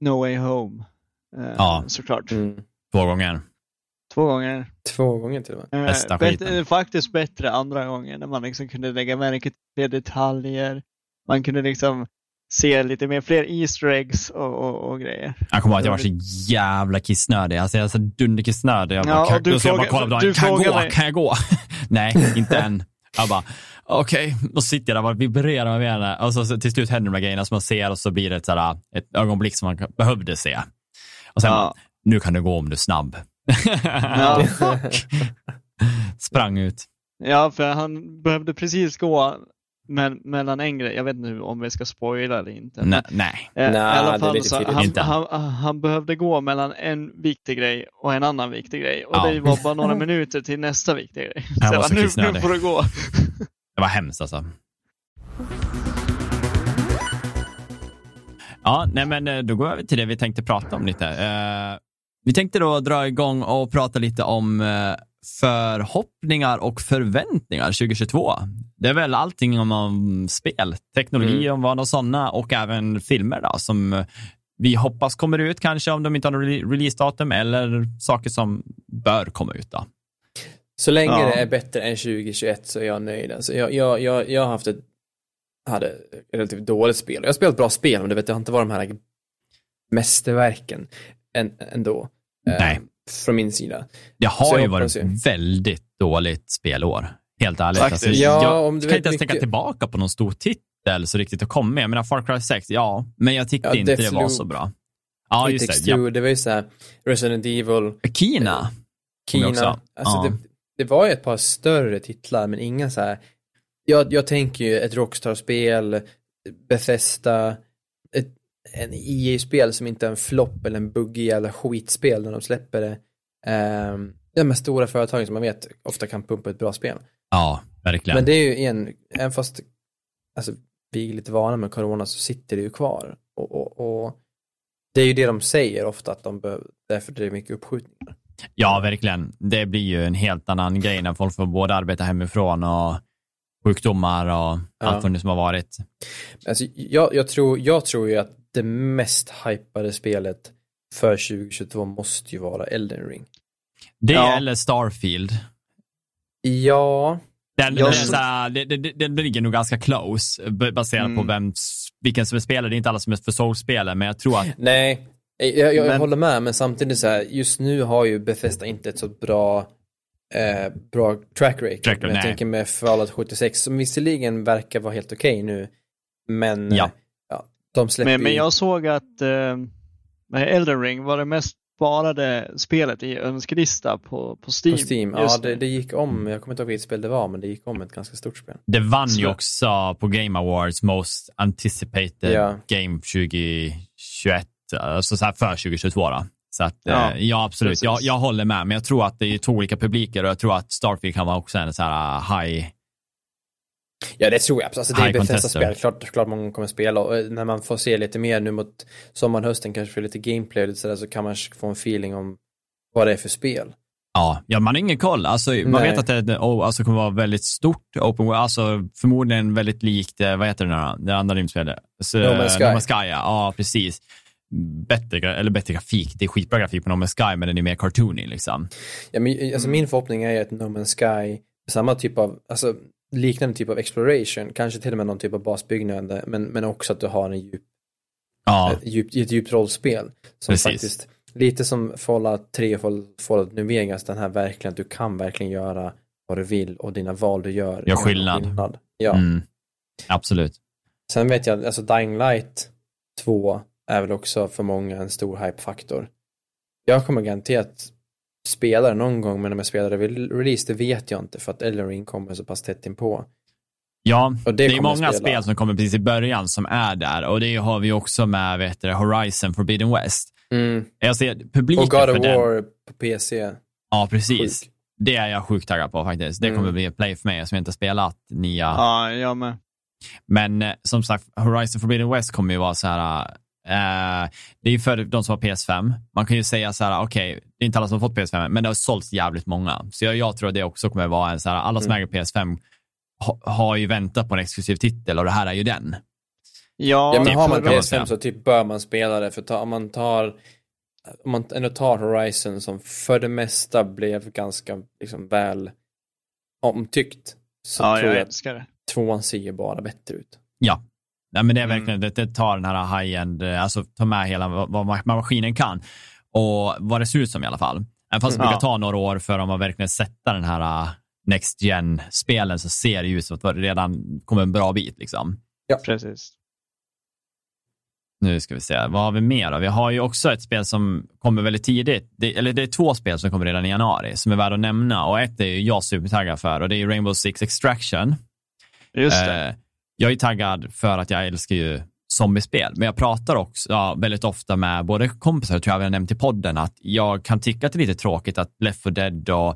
No Way Home. Eh, ja, såklart. Mm. Två gånger. Två gånger. Två gånger till och med. Eh, Bästa skiten. Faktiskt bättre andra gången när man liksom kunde lägga märke till fler detaljer. Man kunde liksom se lite mer fler Easter eggs och, och, och grejer. Jag kommer ihåg att jag var så jävla kissnödig. Alltså jag är så dunderkissnödig. Jag bara, ja, kan, du fråga, jag bara kollade på dagen, kan jag gå? Mig. Kan jag gå? Nej, inte än. Jag bara, okej, okay. då sitter jag där och vibrerar med benen och så, till slut händer de här grejerna som man ser och så blir det ett, sådär, ett ögonblick som man behövde se. Och sen, ja. nu kan du gå om du är snabb. Ja. Sprang ut. Ja, för han behövde precis gå men, mellan en grej, jag vet inte om vi ska spoila eller inte. Men, nej, eh, nej. I alla fall så han, han, han, behövde gå mellan en viktig grej och en annan viktig grej. Och ja. det var bara några minuter till nästa viktiga grej. Så jag bara, nu, nu får du gå. Det var hemskt alltså. Ja, nej men eh, då går vi över till det vi tänkte prata om lite. Uh, vi tänkte då dra igång och prata lite om uh, förhoppningar och förväntningar 2022. Det är väl allting om, om spel, teknologi, mm. om vad och sådana och även filmer då, som vi hoppas kommer ut kanske om de inte har något releasedatum eller saker som bör komma ut. Då. Så länge ja. det är bättre än 2021 så är jag nöjd. Alltså jag, jag, jag, jag har haft ett hade relativt dåligt spel. Jag har spelat bra spel, men det, vet, jag har inte varit de här mästerverken ändå. Eh, Nej. Eh, från min sida. Det har ju varit ett väldigt dåligt spelår. Helt ärligt. Alltså, ja, jag om du kan inte ens mycket... tänka tillbaka på någon stor titel så riktigt att komma med. Jag menar, Far Cry 6, ja, men jag tyckte ja, inte det var så bra. Ja, just det. Ja. det var ju såhär, Resident Evil. Kina. Kina. Alltså, ja. det, det var ju ett par större titlar, men inga så här jag, jag tänker ju ett Rockstar-spel, Bethesda, ett, en EA-spel som inte är en flopp eller en buggig jävla skitspel när de släpper det. Um, de här stora företagen som man vet ofta kan pumpa ett bra spel. Ja, verkligen. Men det är ju igen, även fast alltså, vi är lite vana med corona så sitter det ju kvar. Och, och, och det är ju det de säger ofta att de behöver, därför det är mycket uppskjutningar. Ja, verkligen. Det blir ju en helt annan grej när folk får både arbeta hemifrån och sjukdomar och ja. allt vad det som har varit. Alltså, jag, jag, tror, jag tror ju att det mest hypade spelet för 2022 måste ju vara Elden Ring. Det ja. eller Starfield. Ja. Den, den, såhär, det, det ligger nog ganska close baserat mm. på vem, vilken som är spelare. Det är inte alla som är för Souls-spelare, men jag tror att... Nej, jag, jag, men... håller med, men samtidigt så här, just nu har ju Bethesda inte ett så bra eh, bra track record. Track, jag nej. tänker med Fallout 76 som visserligen verkar vara helt okej okay nu. Men ja. ja de släppte men, men jag såg att eh, Elden Ring var det mest sparade spelet i önskelista på, på Steam. På Steam, ja det, det, gick om, jag kommer inte ihåg vilket spel det var, men det gick om ett ganska stort spel. Det vann Så. ju också på Game Awards Most Anticipated ja. Game 2021, alltså så här för 2022 då. Så att, ja, eh, ja absolut. Jag, jag håller med, men jag tror att det är två olika publiker och jag tror att Starfield kan vara också en så här high Ja, det tror jag. Alltså, det är Bethesda-spel. Klart, klart många kommer spela och eh, när man får se lite mer nu mot sommaren, hösten, kanske för lite gameplay och lite sådär, så kan man få en feeling om vad det är för spel. Ja, ja man har ingen koll. Alltså, man vet att det oh, alltså, kommer vara väldigt stort open world, alltså förmodligen väldigt likt, eh, vad heter det nu? Det andra rymdspelet? No Man's Sky. No Man's Sky, ja, precis bättre, eller bättre grafik. Det är skitbra grafik på No Man's Sky, men den är mer cartoony liksom. Ja, men, alltså, min förhoppning är att No Man's Sky, samma typ av, alltså liknande typ av exploration, kanske till och med någon typ av basbyggnad, men, men också att du har en djup, ja. ett, djup, ett djupt rollspel. Som Precis. faktiskt, lite som Fallout 3 och Fallout New Vegas, den här verkligen, att du kan verkligen göra vad du vill och dina val du gör. Gör skillnad. skillnad. Ja. Mm. Absolut. Sen vet jag, alltså Dying Light 2 är väl också för många en stor hype-faktor. Jag kommer garanterat spela det någon gång, men om jag spelar det vid release, det vet jag inte för att Elden Ring kommer så pass tätt inpå. Ja, det, det är många spel som kommer precis i början som är där och det har vi också med vet du, Horizon Forbidden West. Mm. Jag ser publiken Och God of War den. på PC. Ja, precis. Sjuk. Det är jag sjukt taggad på faktiskt. Det kommer mm. bli ett play för mig som inte spelat nya. Ja, jag med. Men eh, som sagt, Horizon Forbidden West kommer ju vara så här Uh, det är ju för de som har PS5. Man kan ju säga så här, okej, okay, det är inte alla som har fått PS5, men det har sålts jävligt många. Så jag, jag tror att det också kommer vara en så här, alla som mm. äger PS5 ha, har ju väntat på en exklusiv titel och det här är ju den. Ja, ja men har man PS5 så typ bör man spela det, för ta, om man tar om man ändå tar Horizon som för det mesta blev ganska liksom väl omtyckt så ja, tror jag, jag att tvåan ser bara bättre ut. Ja, Nej, men det är mm. verkligen, mm. det, det tar den här high-end, eh, alltså ta med hela vad, vad maskinen kan och vad det ser ut som i alla fall. Även fast det brukar ta några år för dem att verkligen sätta den här uh, Next Gen-spelen så ser det ju ut som att det redan kommer en bra bit. Liksom. Ja, precis. Nu ska vi se, vad har vi mer då? Vi har ju också ett spel som kommer väldigt tidigt. Det, eller det är två spel som kommer redan i januari som är värda att nämna och ett är ju jag supertaggad för och det är Rainbow Six Extraction. Just det. Eh, jag är taggad för att jag älskar ju zombiespel. Men jag pratar också ja, väldigt ofta med både kompisar, tror jag har nämnt i podden, att jag kan tycka att det är lite tråkigt att Left 4 Dead och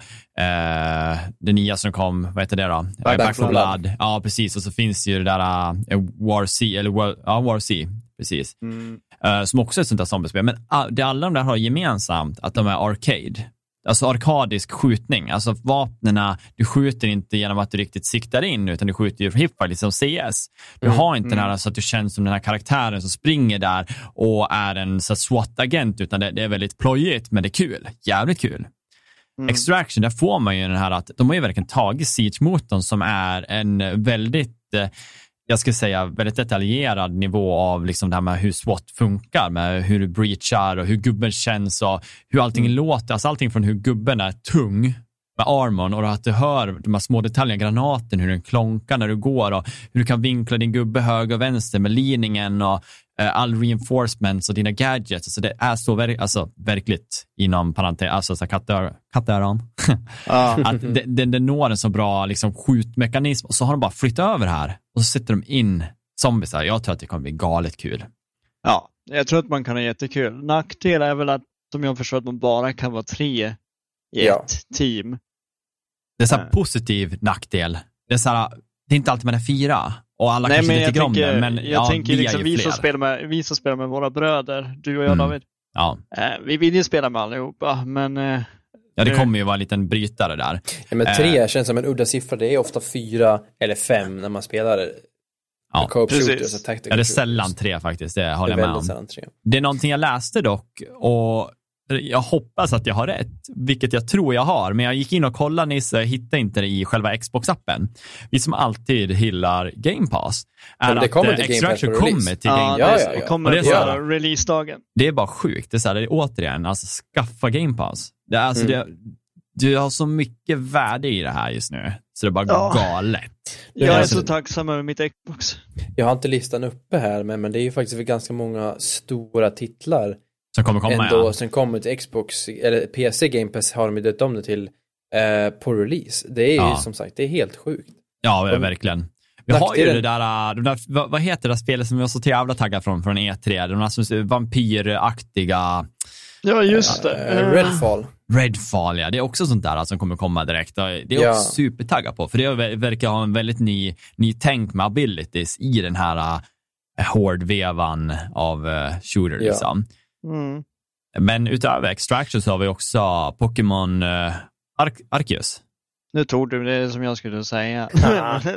eh, det nya som kom, vad heter det då? Back, Back for Blood. Blood. Ja, precis. Och så finns ju det där uh, War C, eller War, ja, War C, precis. Mm. Uh, som också är ett sånt där zombiespel. Men uh, det alla de där har gemensamt, att de är arcade. Alltså arkadisk skjutning, alltså vapnena, du skjuter inte genom att du riktigt siktar in, utan du skjuter ju hipfire, liksom CS. Du mm, har inte mm. den här så att du känns som den här karaktären som springer där och är en SWAT-agent, utan det, det, är väldigt plojigt, men det är kul. Jävligt kul. Mm. Extraction, där får man ju den här att de har ju verkligen tagit Siege-motorn som är en väldigt eh, jag skulle säga, väldigt detaljerad nivå av liksom det här med hur SWAT funkar, med hur du breachar och hur gubben känns och hur allting mm. låter. Alltså allting från hur gubben är tung med armon och att du hör de här små detaljerna, granaten, hur den klonkar när du går och hur du kan vinkla din gubbe höger och vänster med linningen och all reinforcements och dina gadgets. Alltså det är så ver alltså, verkligt inom parentes, alltså så kattöron. Ah. att det, det, det når en så bra liksom, skjutmekanism och så har de bara flyttat över här och så sätter de in zombisar. Jag tror att det kommer bli galet kul. Ja, jag tror att man kan ha jättekul. Nackdel är väl att, som jag förstår att man bara kan vara tre i ja. ett team. Det är så här positiv nackdel. Det är, så här, det är inte alltid man är fyra och alla Nej, kanske inte tycker om det. Men jag ja, tänker vi, liksom, vi, som spelar med, vi som spelar med våra bröder, du och jag mm. David. Ja. Eh, vi vill ju spela med allihopa, men eh, Ja, det kommer ju vara en liten brytare där. Ja, men tre eh. känns som en udda siffra. Det är ofta fyra eller fem när man spelar Ja, precis. Ja, det är sällan tre faktiskt, det håller jag med om. Det är någonting jag läste dock och jag hoppas att jag har rätt, vilket jag tror jag har, men jag gick in och kollade Nisse och hittade inte det i själva Xbox-appen. Vi som alltid hyllar Game Pass, är det kommer att till Extraction Game Pass kommer till Game Pass. Ja, ja, ja. Det kommer ja. releasedagen. Det är bara sjukt. Det är, så här, det är återigen, alltså skaffa Game Pass. Det är, alltså, mm. det, du har så mycket värde i det här just nu, så det är bara ja. galet. Jag är så tacksam över mitt Xbox. Jag har inte listan uppe här, men, men det är ju faktiskt ganska många stora titlar som kommer komma, ändå, ja. Som kommer till Xbox, eller PC Game Pass har de ju döpt om det till eh, på release. Det är ja. ju som sagt, det är helt sjukt. Ja, de, verkligen. Vi har ju det där, äh, de där vad, vad, heter det där spelet som vi var så jävla taggade från, från E3? De där vampyraktiga... Ja, just det. Uh, Redfall. Redfall, ja. Det är också sånt där som kommer komma direkt. Det är jag ja. också supertaggad på, för det verkar ha en väldigt ny, ny tänk med abilities i den här uh, hårdvevan av uh, shooter. Ja. Liksom. Mm. Men utöver Extraction så har vi också Pokémon uh, Ar Arceus. Nu tror du det som jag skulle säga.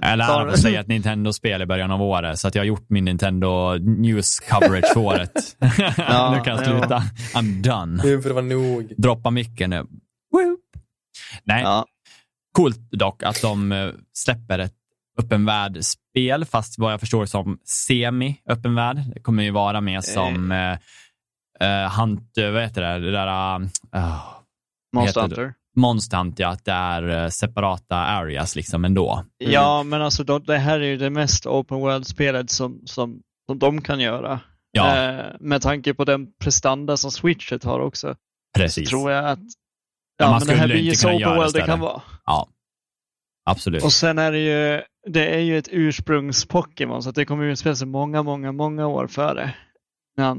jag lärde mig säga ett Nintendo-spel i början av året, så att jag har gjort min Nintendo News coverage för året. ja, nu kan jag sluta. I'm done. Nu får det vara nog. Droppa micken nu. Nej, ja. coolt dock att de eh, släpper ett öppen värld-spel, fast vad jag förstår som semi-öppen värld. Det kommer ju vara med som eh, uh, Hunt, vad heter det, det där... Uh, Monster Hunter. Monster Hunter, ja, att det är separata areas liksom ändå. Mm. Ja, men alltså det här är ju det mest open world-spelet som, som, som de kan göra. Ja. Uh, med tanke på den prestanda som Switchet har också. Precis. Så tror jag att ja, ja men det här blir ju så open world det kan vara. Ja, absolut. Och sen är det ju, det är ju ett ursprungs-Pokémon så det kommer ju utspela sig många, många, många år före. När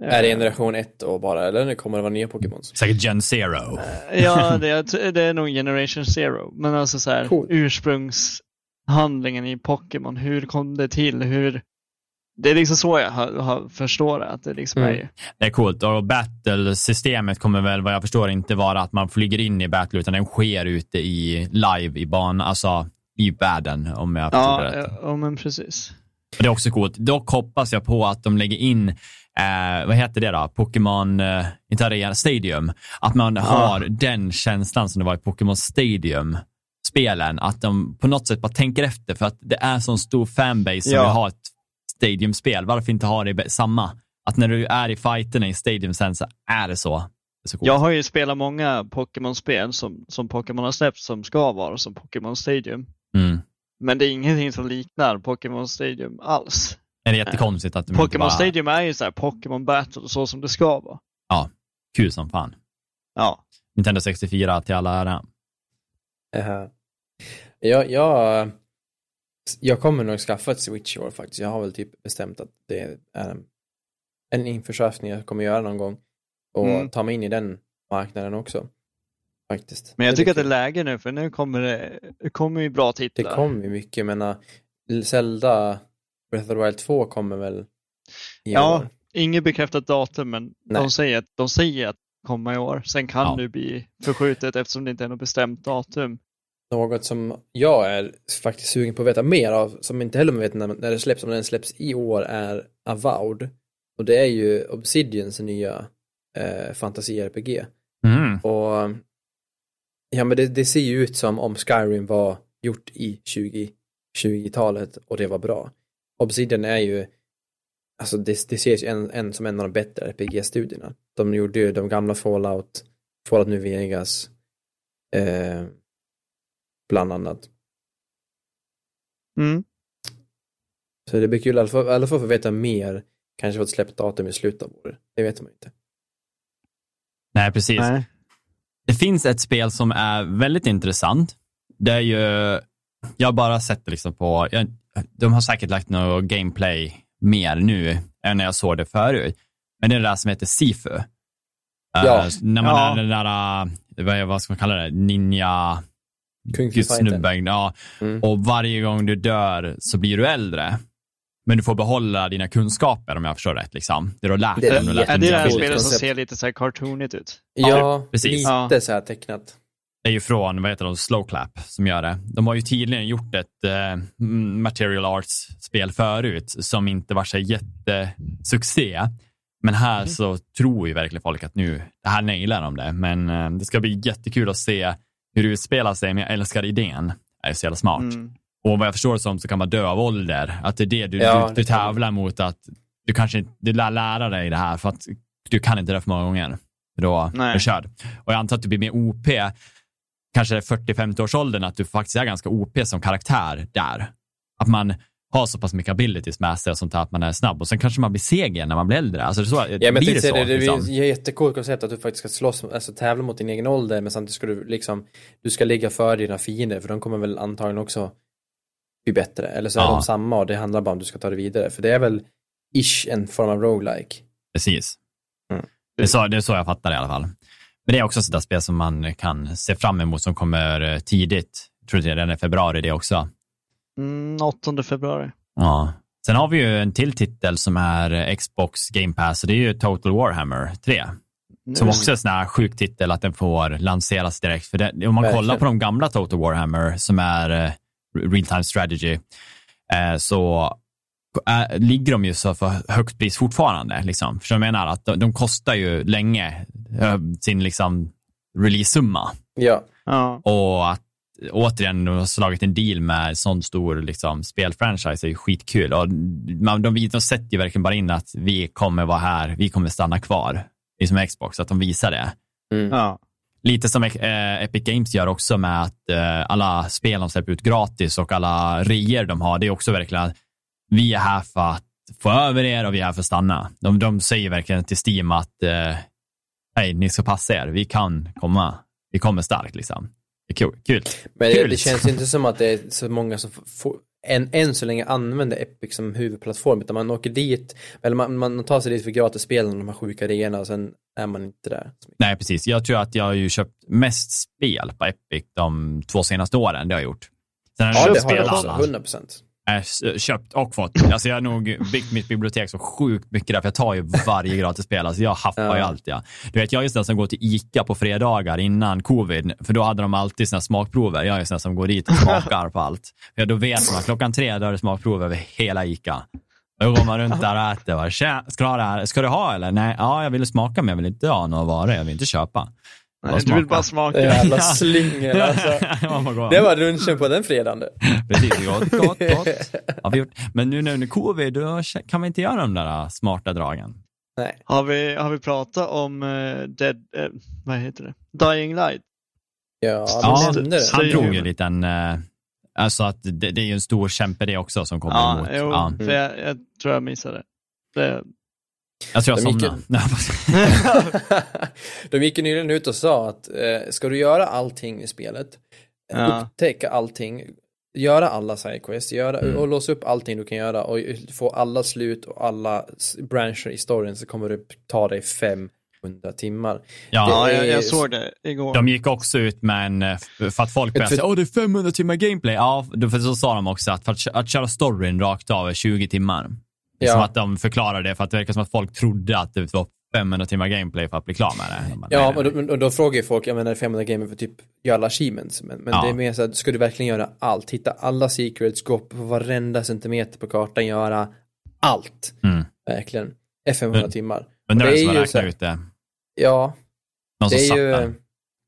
är det generation 1 då bara, eller kommer det vara nya Pokémon? Säkert Gen Zero. Eh, ja, det är, det är nog Generation Zero. Men alltså så här, cool. ursprungshandlingen i Pokémon, hur kom det till? Hur... Det är liksom så jag har, har förstår det, att det liksom mm. är Det är coolt och battle-systemet kommer väl vad jag förstår inte vara att man flyger in i battle utan den sker ute i live i banan, alltså i världen om jag förstår ja, det rätt. Ja, men precis. Det är också coolt. Dock hoppas jag på att de lägger in eh, vad heter det då? Pokémon, eh, inte Arena, Stadium. Att man ah. har den känslan som det var i Pokémon Stadium spelen, att de på något sätt bara tänker efter för att det är så stor fanbase som ja. vill ha ett Stadium-spel. Varför inte ha det samma? Att när du är i fighterna i Stadium sen så är det så. Det jag har ju spelat många Pokémon-spel som, som Pokémon har släppt som ska vara som Pokémon Stadium. Mm. Men det är ingenting som liknar Pokémon Stadium alls. Är det jättekonstigt att Pokémon bara... Stadium är ju så här Pokémon Battle så som det ska vara. Ja, kul som fan. Ja. Nintendo 64 till alla ära. Uh, ja, jag jag kommer nog skaffa ett Switch i år faktiskt. Jag har väl typ bestämt att det är en införskaffning jag kommer göra någon gång. Och mm. ta mig in i den marknaden också. Faktiskt. Men jag tycker att det är läge nu för nu kommer det, det kommer ju bra titlar. Det kommer ju mycket, men uh, Zelda Breath of the Wild 2 kommer väl i ja, år? inget bekräftat datum men de säger, att, de säger att komma i år. Sen kan ja. det bli förskjutet eftersom det inte är något bestämt datum. Något som jag är faktiskt sugen på att veta mer av, som inte heller vet när, när det släpps, om den släpps i år, är Avowed. Och det är ju Obsidians nya eh, fantasi-RPG. Mm. Och ja, men det, det, ser ju ut som om Skyrim var gjort i 2020-talet och det var bra. Obsidian är ju, alltså det, det ses ju en, en, som en av de bättre RPG-studierna. De gjorde ju de gamla Fallout, Fallout New Vegas, eh, bland annat. Mm. Så det blir kul i alla fall, i alla fall få veta mer, kanske få ett släppt datum i slutet av året. Det vet man inte. Nej, precis. Nej. Det finns ett spel som är väldigt intressant. Det är ju, jag har bara sett det liksom på, jag, de har säkert lagt något gameplay mer nu än när jag såg det förut. Men det är det där som heter Sifu. Ja. Uh, när man ja. är den där, uh, vad ska man kalla det, ninja... Snubben, ja. Mm. Och varje gång du dör så blir du äldre. Men du får behålla dina kunskaper om jag förstår rätt. Liksom. Det du har lärt dig. Det, är det det här spelet som ser lite så här cartoonigt ut? Ja, ja precis. lite ja. så här tecknat. Är ju från, vad heter de, Slowclap som gör det. De har ju tydligen gjort ett eh, Material Arts-spel förut som inte var så jättesuccé. Men här mm. så tror ju verkligen folk att nu, det här nailar de det. Men eh, det ska bli jättekul att se hur det utspelar sig, men jag älskar idén. Det är så jävla smart. Mm. Och vad jag förstår som så kan man dö av ålder. Att det är det du, ja, du, du tävlar mot. Att du kanske du lär lära dig det här för att du kan inte det för många gånger. Då är du körd. Och jag antar att du blir mer OP, kanske 40-50 års åldern, att du faktiskt är ganska OP som karaktär där. Att man har så pass mycket abilities med sig och sånt här att man är snabb och sen kanske man blir seger när man blir äldre. Alltså, så, ja, men blir det, så, det, det liksom. är jättekult koncept att du faktiskt ska slåss, alltså tävla mot din egen ålder men samtidigt ska du liksom, du ska ligga före dina fiender för de kommer väl antagligen också bli bättre. Eller så är ja. de samma och det handlar bara om att du ska ta det vidare. För det är väl ish en form av roguelike. Precis. Mm. Det, är så, det är så jag fattar det i alla fall. Men det är också sådär spel som man kan se fram emot som kommer eh, tidigt. Jag tror det är redan i februari det också. Mm, 8 februari. Ja. Sen har vi ju en till titel som är Xbox Game Pass och det är ju Total Warhammer 3. Som också är en sån här sjuk titel att den får lanseras direkt. För det, om man Verkligen. kollar på de gamla Total Warhammer som är eh, real time strategy, eh, så är, ligger de ju så för högt pris fortfarande. Liksom. För jag menar att de, de kostar ju länge sin liksom, release-summa. Ja. ja. Och att återigen de har slagit en deal med sån stor liksom, spelfranchise är ju skitkul. Och man, de, de sätter ju verkligen bara in att vi kommer vara här, vi kommer stanna kvar. Det är som Xbox, att de visar det. Mm. Ja. Lite som eh, Epic Games gör också med att eh, alla spel de släpper ut gratis och alla reor de har, det är också verkligen vi är här för att få över er och vi är här för att stanna. De, de säger verkligen till Steam att eh, hej, ni ska passa er, vi kan komma, vi kommer starkt liksom. Det är kul. kul. Men kul. det känns inte som att det är så många som får, än, än så länge använder Epic som huvudplattform, utan man åker dit, eller man, man tar sig dit för gratis spel de här sjuka reorna och sen är man inte där. Nej, precis. Jag tror att jag har ju köpt mest spel på Epic de två senaste åren, det har jag gjort. Sen har ja, det har jag också, 100 procent köpt och fått. Alltså jag har nog byggt mitt bibliotek så sjukt mycket där, för jag tar ju varje gratis spel. Alltså jag haffar ja. ju allt. Ja. Du vet, jag är ju sån som går till ICA på fredagar innan covid, för då hade de alltid sina smakprover. Jag är ju sån som går dit och smakar på allt. För då vet man klockan tre då är det smakprov över hela ICA. Då går man runt där och äter. Bara, ska du ha det här? Ska du ha eller? Nej, ja, jag vill smaka men jag vill inte ha några varor. Jag vill inte köpa. Nej, du vill bara smaka. Jävla slyngor alltså. det var lunchen på den fredagen. Precis, gott, gott, gott. Har vi gjort. Men nu när covid, då kan vi inte göra de där smarta dragen. Nej. Har vi, har vi pratat om uh, Dead, uh, vad heter det? Dying Light? Ja, ja han drog ju en liten, uh, alltså att det, det, är ju en stor kämpe det också som kommer ja, emot. Jo, ja, för jag, jag tror jag missade det. Alltså jag somnade. de gick ju nyligen ut och sa att eh, ska du göra allting i spelet, ja. upptäcka allting, göra alla sidequests, göra, mm. och låsa upp allting du kan göra och få alla slut och alla branscher i storyn så kommer det ta dig 500 timmar. Ja, är, jag, jag, såg det igår. De gick också ut med en, eh, för att folk började säga åh det är 500 timmar gameplay. Ja, för så sa de också att för att, att köra storyn rakt av är 20 timmar. Det ja. som att de förklarar det för att det verkar som att folk trodde att det var 500 timmar gameplay för att bli klar med det. Bara, ja, och då, och då frågar ju folk, jag menar 500 gameplay för typ göra alla achievements. Men, men ja. det är mer så att, ska du verkligen göra allt? Hitta alla secrets, gå på varenda centimeter på kartan, göra allt. Mm. Verkligen. Är 500 men, timmar. Men det är som att räkna ut det. Ja. Någon det är ju,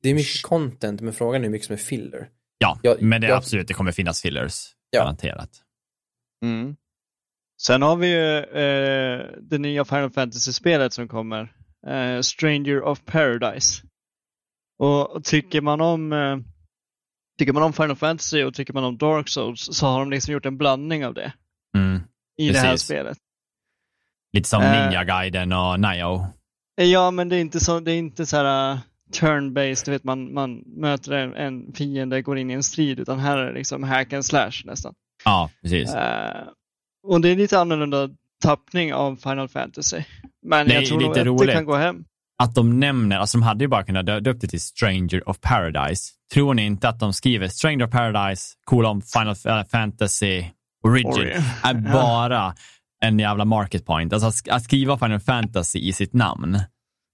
det är mycket content, men frågan är hur mycket som är filler. Ja, jag, men det är jag, absolut, det kommer finnas fillers. Ja. Garanterat. Mm. Sen har vi ju eh, det nya Final Fantasy-spelet som kommer. Eh, Stranger of Paradise. Och tycker man om eh, Tycker man om Final Fantasy och tycker man om Dark Souls så har de liksom gjort en blandning av det. Mm, I precis. det här spelet. Lite som eh, Ninja-guiden och Nio. Ja, men det är inte så, det är inte så här uh, turn-based, du vet man, man möter en, en fiende, går in i en strid, utan här är det liksom hack and slash nästan. Ja, precis. Uh, och det är lite annorlunda tappning av Final Fantasy. Men det jag tror nog att det kan gå hem. Att de nämner, alltså de hade ju bara kunnat döpa det till Stranger of Paradise. Tror ni inte att de skriver Stranger of Paradise, kolon Final Fantasy Origin, är bara en jävla market point. Alltså att skriva Final Fantasy i sitt namn.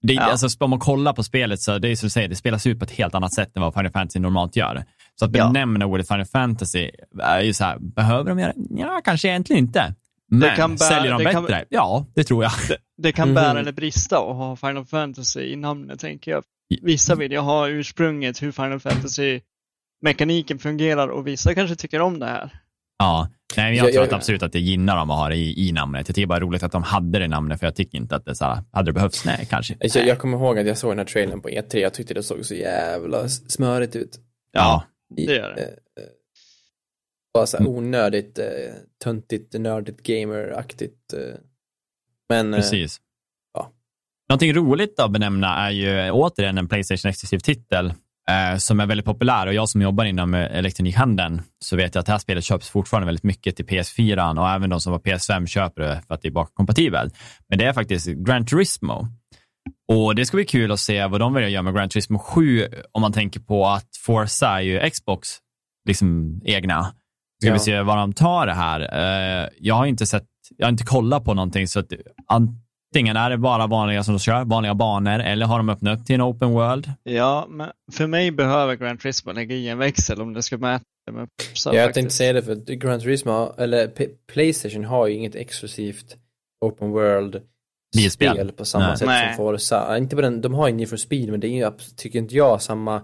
Det, ja. alltså, om man kollar på spelet så det är som du säger, det spelas ut på ett helt annat sätt än vad Final Fantasy normalt gör. Så att benämna ja. ordet Final Fantasy är ju så här, behöver de göra det? Ja, kanske egentligen inte. Men det kan bära, säljer de bättre? Kan, ja, det tror jag. Det, det kan bära mm. eller brista att ha Final Fantasy i namnet, tänker jag. Vissa vill ju ha ursprunget, hur Final Fantasy-mekaniken fungerar och vissa kanske tycker om det här. Ja, Nej, jag, jag tror jag, absolut att det gynnar dem att ha det i, i namnet. Jag tycker bara det är roligt att de hade det namnet, för jag tycker inte att det så här, hade det behövts. Nej, kanske. Jag, jag kommer ihåg att jag såg den här trailern på E3, jag tyckte det såg så jävla smörigt ut. Ja, det gör det. Eh, eh, bara så här onödigt, eh, töntigt, nördigt, gameraktigt. Eh. Men, Precis. Ja. Någonting roligt att benämna är ju återigen en Playstation-exklusiv titel eh, som är väldigt populär och jag som jobbar inom elektronikhandeln så vet jag att det här spelet köps fortfarande väldigt mycket till PS4 och även de som var PS5 köper det för att det är bakkompatibelt. Men det är faktiskt Gran Turismo. Och det ska bli kul att se vad de vill göra med Gran Turismo 7 om man tänker på att Forza är ju Xbox liksom egna. Ska ja. vi se var de tar det här. Uh, jag har inte sett, jag har inte kollat på någonting så att antingen är det bara vanliga som de kör, vanliga banor, eller har de öppnat upp till en open world? Ja, men för mig behöver Gran Turismo lägga i en växel om det ska mäta med ja, Jag tänkte säga det, för Gran Turismo, eller P Playstation har ju inget exklusivt open world spel på samma Nej. sätt Nej. som Forza. Inte på den, de har ju Need for Speed, men det är ju, tycker inte jag, samma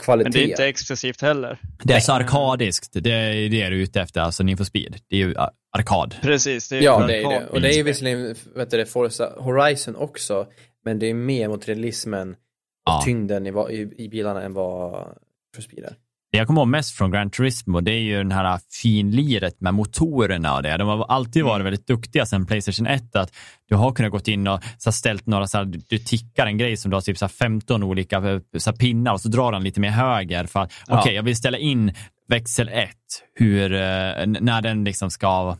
kvalitet. Men det är inte exklusivt heller. Det är så arkadiskt, det är det du är ute efter, alltså Need for Speed. Det är ju arkad. Precis. Det är ja, det är det. Och det är ju visserligen, vet du, Forza Horizon också, men det är mer mot realismen och ja. tyngden i, i, i bilarna än vad for Speed är. Det jag kommer ihåg mest från Gran Turismo, det är ju den här finliret med motorerna och det. De har alltid varit mm. väldigt duktiga sedan Playstation 1, att du har kunnat gått in och så ställt några, så här, du tickar en grej som du har typ så 15 olika eh, så pinnar och så drar den lite mer höger för att, ja. okej, okay, jag vill ställa in växel 1, hur, eh, när den liksom ska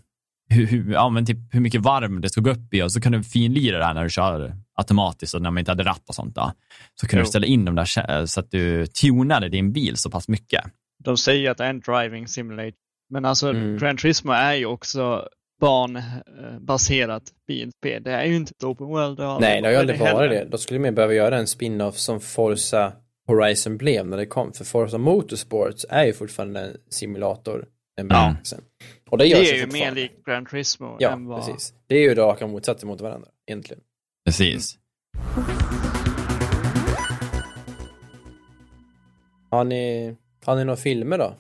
hur, hur, ja, men typ hur mycket varm det ska gå upp i och så kan du finlira det här när du kör automatiskt och när man inte hade ratt och sånt. Då. Så kunde jo. du ställa in dem där så att du tunade din bil så pass mycket. De säger att det är en driving simulator, men alltså mm. Gran Turismo är ju också banbaserat bilspel. Det är ju inte ett open world. Det Nej, det har ju aldrig varit det. Då skulle man behöva göra en spin-off som Forza Horizon blev när det kom. För Forza Motorsports är ju fortfarande en simulator. En ja. Och det, det är ju mer likt Gran Turismo ja, än vad... precis. Det är ju raka motsatser mot varandra, egentligen. Precis. Har ni, har ni några filmer då?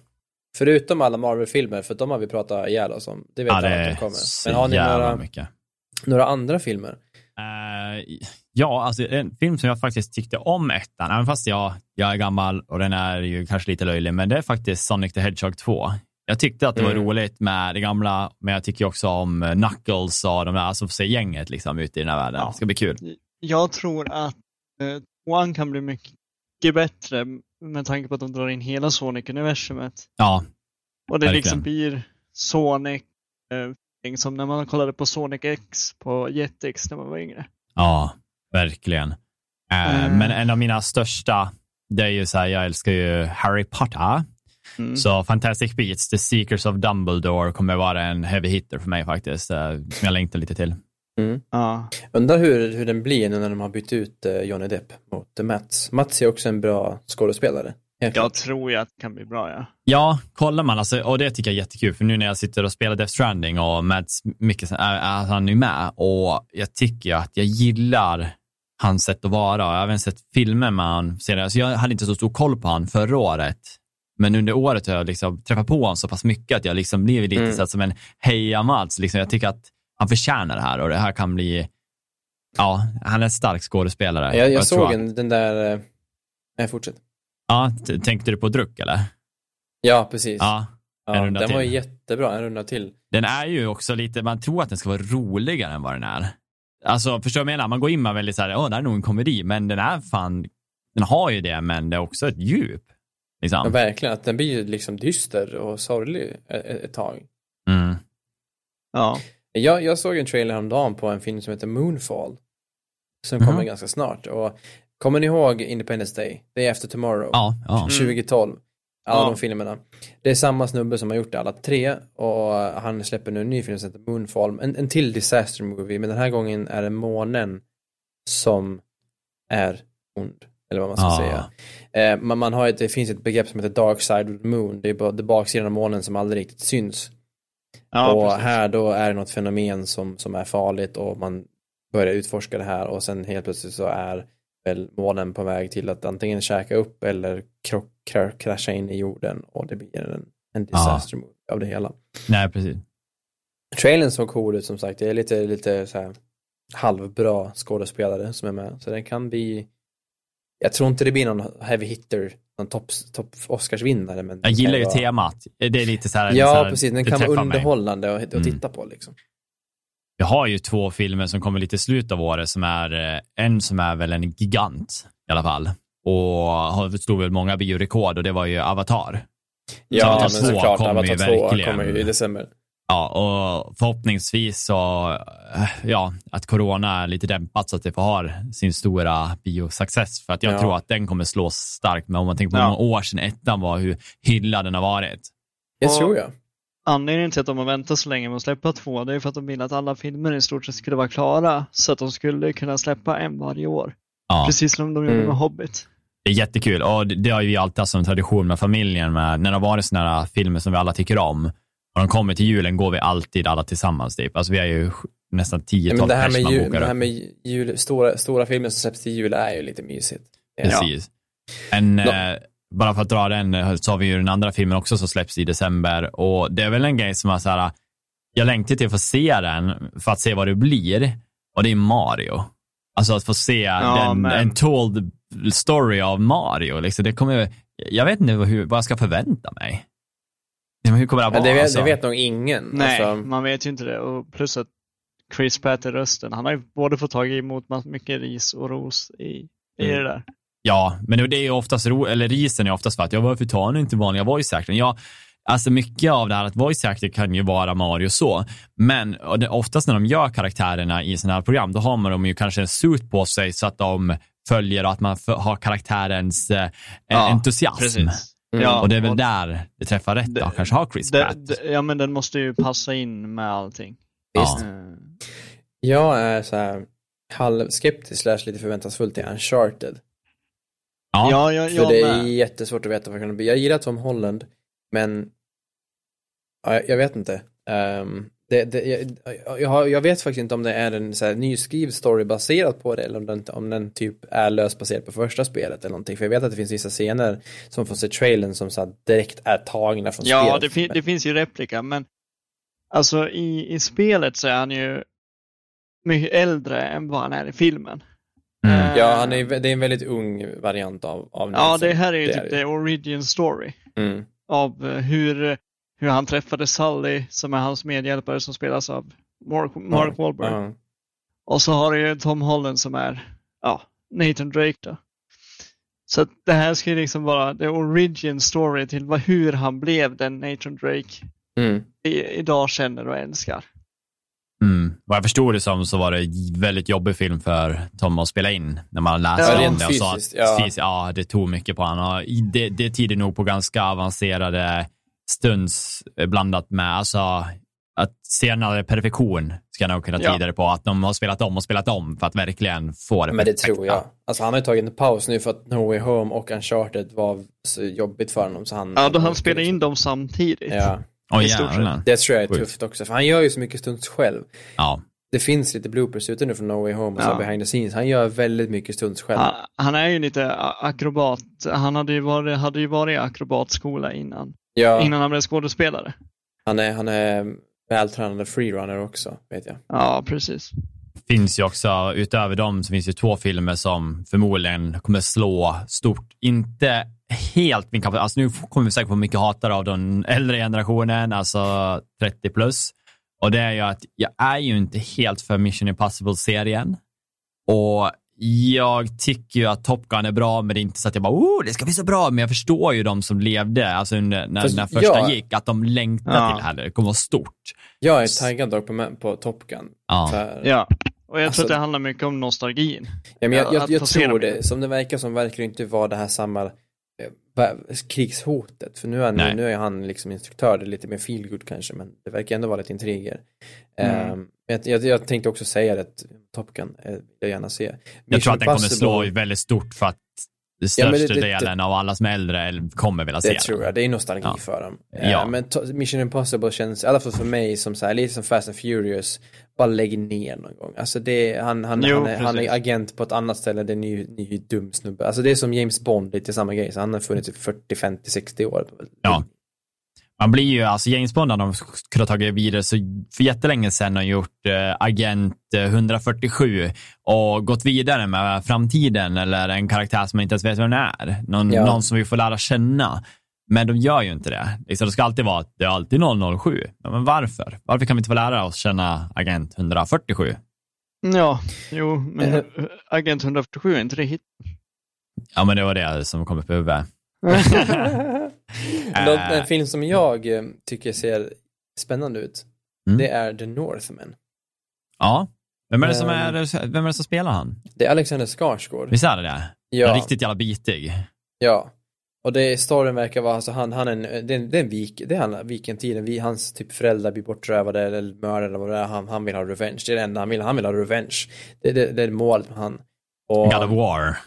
Förutom alla Marvel-filmer, för de har vi pratat ihjäl oss om. Det vet ja, alla att de kommer. Men har ni några, mycket. några andra filmer? Uh, ja, alltså en film som jag faktiskt tyckte om ettan, även fast jag, jag är gammal och den är ju kanske lite löjlig, men det är faktiskt Sonic the Hedgehog 2. Jag tyckte att det var mm. roligt med det gamla, men jag tycker också om eh, Knuckles och de där, alltså för sig gänget liksom ute i den här världen. Ja. Det ska bli kul. Jag tror att eh, One kan bli mycket bättre med tanke på att de drar in hela Sonic-universumet. Ja. Och det liksom blir Sonic, eh, som när man kollade på Sonic X på Jetix när man var yngre. Ja, verkligen. Uh, mm. Men en av mina största, det är ju så här, jag älskar ju Harry Potter. Mm. Så Fantastic Beats, The Secrets of Dumbledore kommer vara en heavy hitter för mig faktiskt, uh, som jag längtar lite till. Mm. Ja. Undrar hur, hur den blir nu när de har bytt ut uh, Johnny Depp mot Mats. Mats är också en bra skådespelare. Jag tror ju att det kan bli bra, ja. Ja, kollar man alltså, och det tycker jag är jättekul, för nu när jag sitter och spelar Death Stranding och Mads Mikkelsen, är, han är med och jag tycker att jag gillar hans sätt att vara. Jag har även sett filmer med honom senare, så jag hade inte så stor koll på honom förra året. Men under året har jag liksom träffat på honom så pass mycket att jag liksom blivit lite mm. så som en heja-Mats. Liksom. Jag tycker att han förtjänar det här och det här kan bli, ja, han är en stark skådespelare. Jag, jag, jag såg en, den där, eh, nej fortsätt. Ja, tänkte du på Druck eller? Ja, precis. Ja, ja den till. var jättebra, en runda till. Den är ju också lite, man tror att den ska vara roligare än vad den är. Alltså, förstår du vad jag menar? Man går in med väldigt så här, åh, det här är nog en komedi, men den är fan, den har ju det, men det är också ett djup. Liksom. Ja, verkligen, att den blir ju liksom dyster och sorglig ett, ett tag. Mm. Ja. Jag, jag såg en trailer häromdagen på en film som heter Moonfall. Som kommer mm. ganska snart. Och Kommer ni ihåg Independence Day? Day After Tomorrow? Ja. ja. 2012. Alla ja. de filmerna. Det är samma snubbe som har gjort alla tre och han släpper nu en ny film som heter Moonfall. En, en till disaster movie, men den här gången är det månen som är ond. Eller vad man ska ja. säga. Eh, man, man har ett, det finns ett begrepp som heter dark side of the moon. Det är bara det baksidan av månen som aldrig riktigt syns. Ja, och precis. här då är det något fenomen som, som är farligt och man börjar utforska det här och sen helt plötsligt så är väl månen på väg till att antingen käka upp eller krock, krascha in i jorden och det blir en, en disaster movie av det hela. Nej, precis. Trailern såg cool ut som sagt. Det är lite, lite så här halvbra skådespelare som är med. Så den kan bli jag tror inte det blir någon heavy hitter, någon topp top Oscarsvinnare. Men jag gillar ju vara... temat. Det är lite så här, Ja, så här, precis. Den kan vara underhållande att mm. titta på. Liksom. Vi har ju två filmer som kommer lite i slutet av året som är, eh, en som är väl en gigant i alla fall och slog väl många biorekord och det var ju Avatar. Ja, Avatar men såklart. Avatar 2 verkligen... kommer ju i december. Ja, och förhoppningsvis så, eh, ja, att corona är lite dämpat så att det får ha sin stora biosuccess. För att jag ja. tror att den kommer slå starkt. Men om man tänker på hur många år sedan ettan var, hur hyllad den har varit. Det tror jag. Anledningen till att de har väntat så länge med att släppa två, det är för att de ville att alla filmer i stort sett skulle vara klara, så att de skulle kunna släppa en varje år. Ja. Precis som de gjorde mm. med Hobbit. Det är jättekul och det har vi alltid haft som tradition med familjen, med, när det har varit sådana filmer som vi alla tycker om. Och de kommer till julen går vi alltid alla tillsammans. Typ. Alltså vi är ju nästan 10-12 ja, det här med, jul, det här med jul, stora, stora filmer som släpps till jul är ju lite mysigt. Precis. Ja. En, eh, bara för att dra den, eh, så har vi ju den andra filmen också som släpps i december. Och det är väl en grej som är så här, jag längtar till att få se den för att se vad det blir. Och det är Mario. Alltså att få se ja, den, men... en told story av Mario. Liksom, det kommer, jag vet inte hur, vad jag ska förvänta mig. Hur kommer det att vara? Det vet, alltså? det vet nog ingen. Nej, alltså... man vet ju inte det. Och plus att Chris Pratt är rösten. Han har ju både fått tag emot mycket ris och ros i, i mm. det där. Ja, men det är oftast, eller risen är oftast för att, ja varför tar ni inte vanliga voice acting? Ja, alltså mycket av det här att voice acting kan ju vara Mario så, men oftast när de gör karaktärerna i sådana här program, då har man dem ju kanske en suit på sig så att de följer och att man har karaktärens eh, ja, entusiasm. Mm. Ja, och det är väl och där det träffar rätt då, kanske har Chris Pratt. Ja, men den måste ju passa in med allting. Visst. Ja. Mm. Jag är så här halvskeptisk slash lite förväntansfull till Uncharted. Ja, ja jag För det är med. jättesvårt att veta vad det kan bli. Jag gillar Tom Holland, men ja, jag vet inte. Um, det, det, jag, jag, jag, vet faktiskt inte om det är en så här, nyskriven story baserad på det eller om den, om den typ är löst baserad på första spelet eller någonting. För jag vet att det finns vissa scener som får se trailern som så här, direkt är tagna från ja, spelet. Ja, det, fin det finns ju replika, men alltså i, i spelet så är han ju mycket äldre än vad han är i filmen. Mm. Ja, han är, det är en väldigt ung variant av, av Ja, det här är ju typ the origin story. Mm. Av eh, hur, hur han träffade Sully, som är hans medhjälpare som spelas av Mark, Mark. Wahlberg. Ja. Och så har du ju Tom Holland som är ja, Nathan Drake då. Så det här ska ju liksom vara the origin story till vad, hur han blev den Nathan Drake Mm. i, idag känner och älskar. Mm. Vad jag förstod det som så var det en väldigt jobbig film för Tom att spela in när man läste Ja, rent det. Och sa att, fysiskt, ja. fys- ja, det tog mycket på honom. Det, det tyder nog på ganska avancerade stunds eh, blandat med, alltså att senare perfektion ska jag nog kunna tyda det på. Att de har spelat om och spelat om för att verkligen få det Men det perfekta. tror jag. Alltså han har ju tagit en paus nu för att No Way Home och Uncharted var så jobbigt för honom så han... Ja, då han spelade in dem samtidigt. Ja, Åh i stort sett. jävlar. det tror jag är tufft också. För han gör ju så mycket stunts själv. Ja. Det finns lite bloopers ute nu från No Way Home och så Ja. behind the scenes. Han gör väldigt mycket stunts själv. Han, han är ju lite akrobat. Han hade ju varit, hade ju varit i akrobatskola innan. Ja, Innan han blev skådespelare. han är, han är vältränad freerunner också, vet jag. Ja, precis. finns ju också, utöver dem, så finns det två filmer som förmodligen kommer slå stort. Inte helt min kapacitet. Alltså nu kommer vi säkert få mycket hatare av den äldre generationen, alltså 30 plus. Och det är ju att jag är ju inte helt för Mission Impossible-serien. Och jag tycker ju att Top Gun är bra, men det är inte så att jag bara oh, det ska bli så bra. Men jag förstår ju de som levde, alltså under, när, Fast när första jag- gick, att de längtar Ja. till det här. Det kommer vara stort. Jag är taggad dock på, på Top Gun. Ja. För, Ja. Och jag Alltså- tror att det handlar mycket om nostalgin. Ja, men jag, Ja, jag, att jag se tror det. Som det verkar som verkar det inte vara det här samma krigshotet. För nu är, han, nu är han liksom instruktör, det är lite mer feelgood kanske, men det verkar ändå vara lite intriger. Mm. Ehm, jag, jag, jag tänkte också säga att Top Gun eh, vill jag gärna se. Jag Mission tror att den kommer slå väldigt stort för att den Ja, största det- det- delen av alla som är äldre kommer vilja se Det tror jag, det är nostalgi Ja. för dem. Ja. Eh, Men Mission Impossible känns, i alla fall för mig, som så här, lite som Fast and Furious, bara lägg ner någon gång. Alltså det, han, han, Jo, han, är, han är agent på ett annat ställe, det är en ny, ny dum snubbe. Alltså det är som James Bond, lite samma grej. Så han har funnits i 40, 50, 60 år. Ja. Man blir ju, alltså James Bond hade de kunnat tagit vidare så för jättelänge sedan och gjort eh, Agent eh, 147 och gått vidare med framtiden eller en karaktär som man inte ens vet vem det är. Någon, Ja. någon som vi får lära känna. Men de gör ju inte det. Liksom, det ska alltid vara att det är alltid 007. Ja, men varför? Varför kan vi inte få lära oss känna Agent 147? Ja, jo, men Eh. Agent 147 är inte det hit? Ja, men det var det som kom upp i huvudet. Eh. En film som jag eh, tycker ser spännande ut, Mm. det är The Northman. Ja. Vem är, det som Ehm. är, vem är det som spelar han? Det är Alexander Skarsgård. Visst är det det? Ja. Riktigt jävla bitig. Ja. Och det, storyn verkar vara, alltså han, han är en, det är det är en vik, det är vikingtiden, vi, hans typ föräldrar blir bortrövade eller mördade eller vad det är, han, han vill ha revenge, det är det enda han vill, han vill ha revenge. Det, det, det är målet med han. Och, God of War.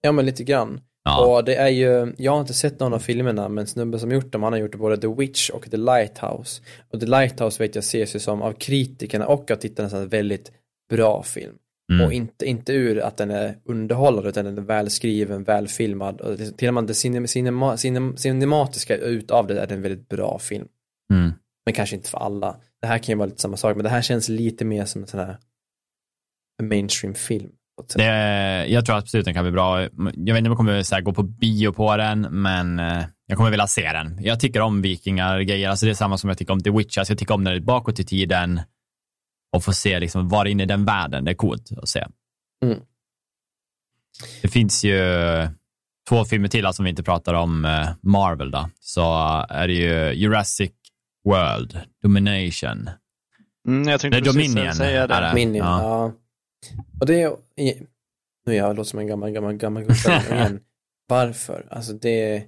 Ja men lite grann. Ja. Och det är ju, jag har inte sett någon av filmerna, men snubben som gjort dem, han har gjort både The Witch och The Lighthouse. Och The Lighthouse vet jag ses ju som av kritikerna och av tittarna som en väldigt bra film. Mm. Och inte, inte ur att den är underhållande utan den är välskriven, välfilmad och det- till och med det cinem, cinema, cinem, cinematiska utav det är en väldigt bra film. Mm. Men kanske inte för alla. Det här kan ju vara lite samma sak, men det här känns lite mer som en sån här mainstream film. på ett sätt. Det, jag tror absolut den kan bli bra. Jag vet inte om jag kommer så gå på bio på den, men eh, jag kommer vilja se den. Jag tycker om vikingar grejer. Alltså det är samma som jag tycker om The Witch. Alltså jag tycker om när det är bakåt i tiden och få se liksom, vara inne i den världen. Det är coolt att se. Mm. Det finns ju två filmer till som vi inte pratar om eh, Marvel då. Så är det ju Jurassic World, Domination. Mm, jag tänkte Det är precis Dominion, säga det. är det? Minion, Ja. ja. Och det är, nu är jag låter som en gammal, gammal, gammal gubbe igen. Varför? Alltså det,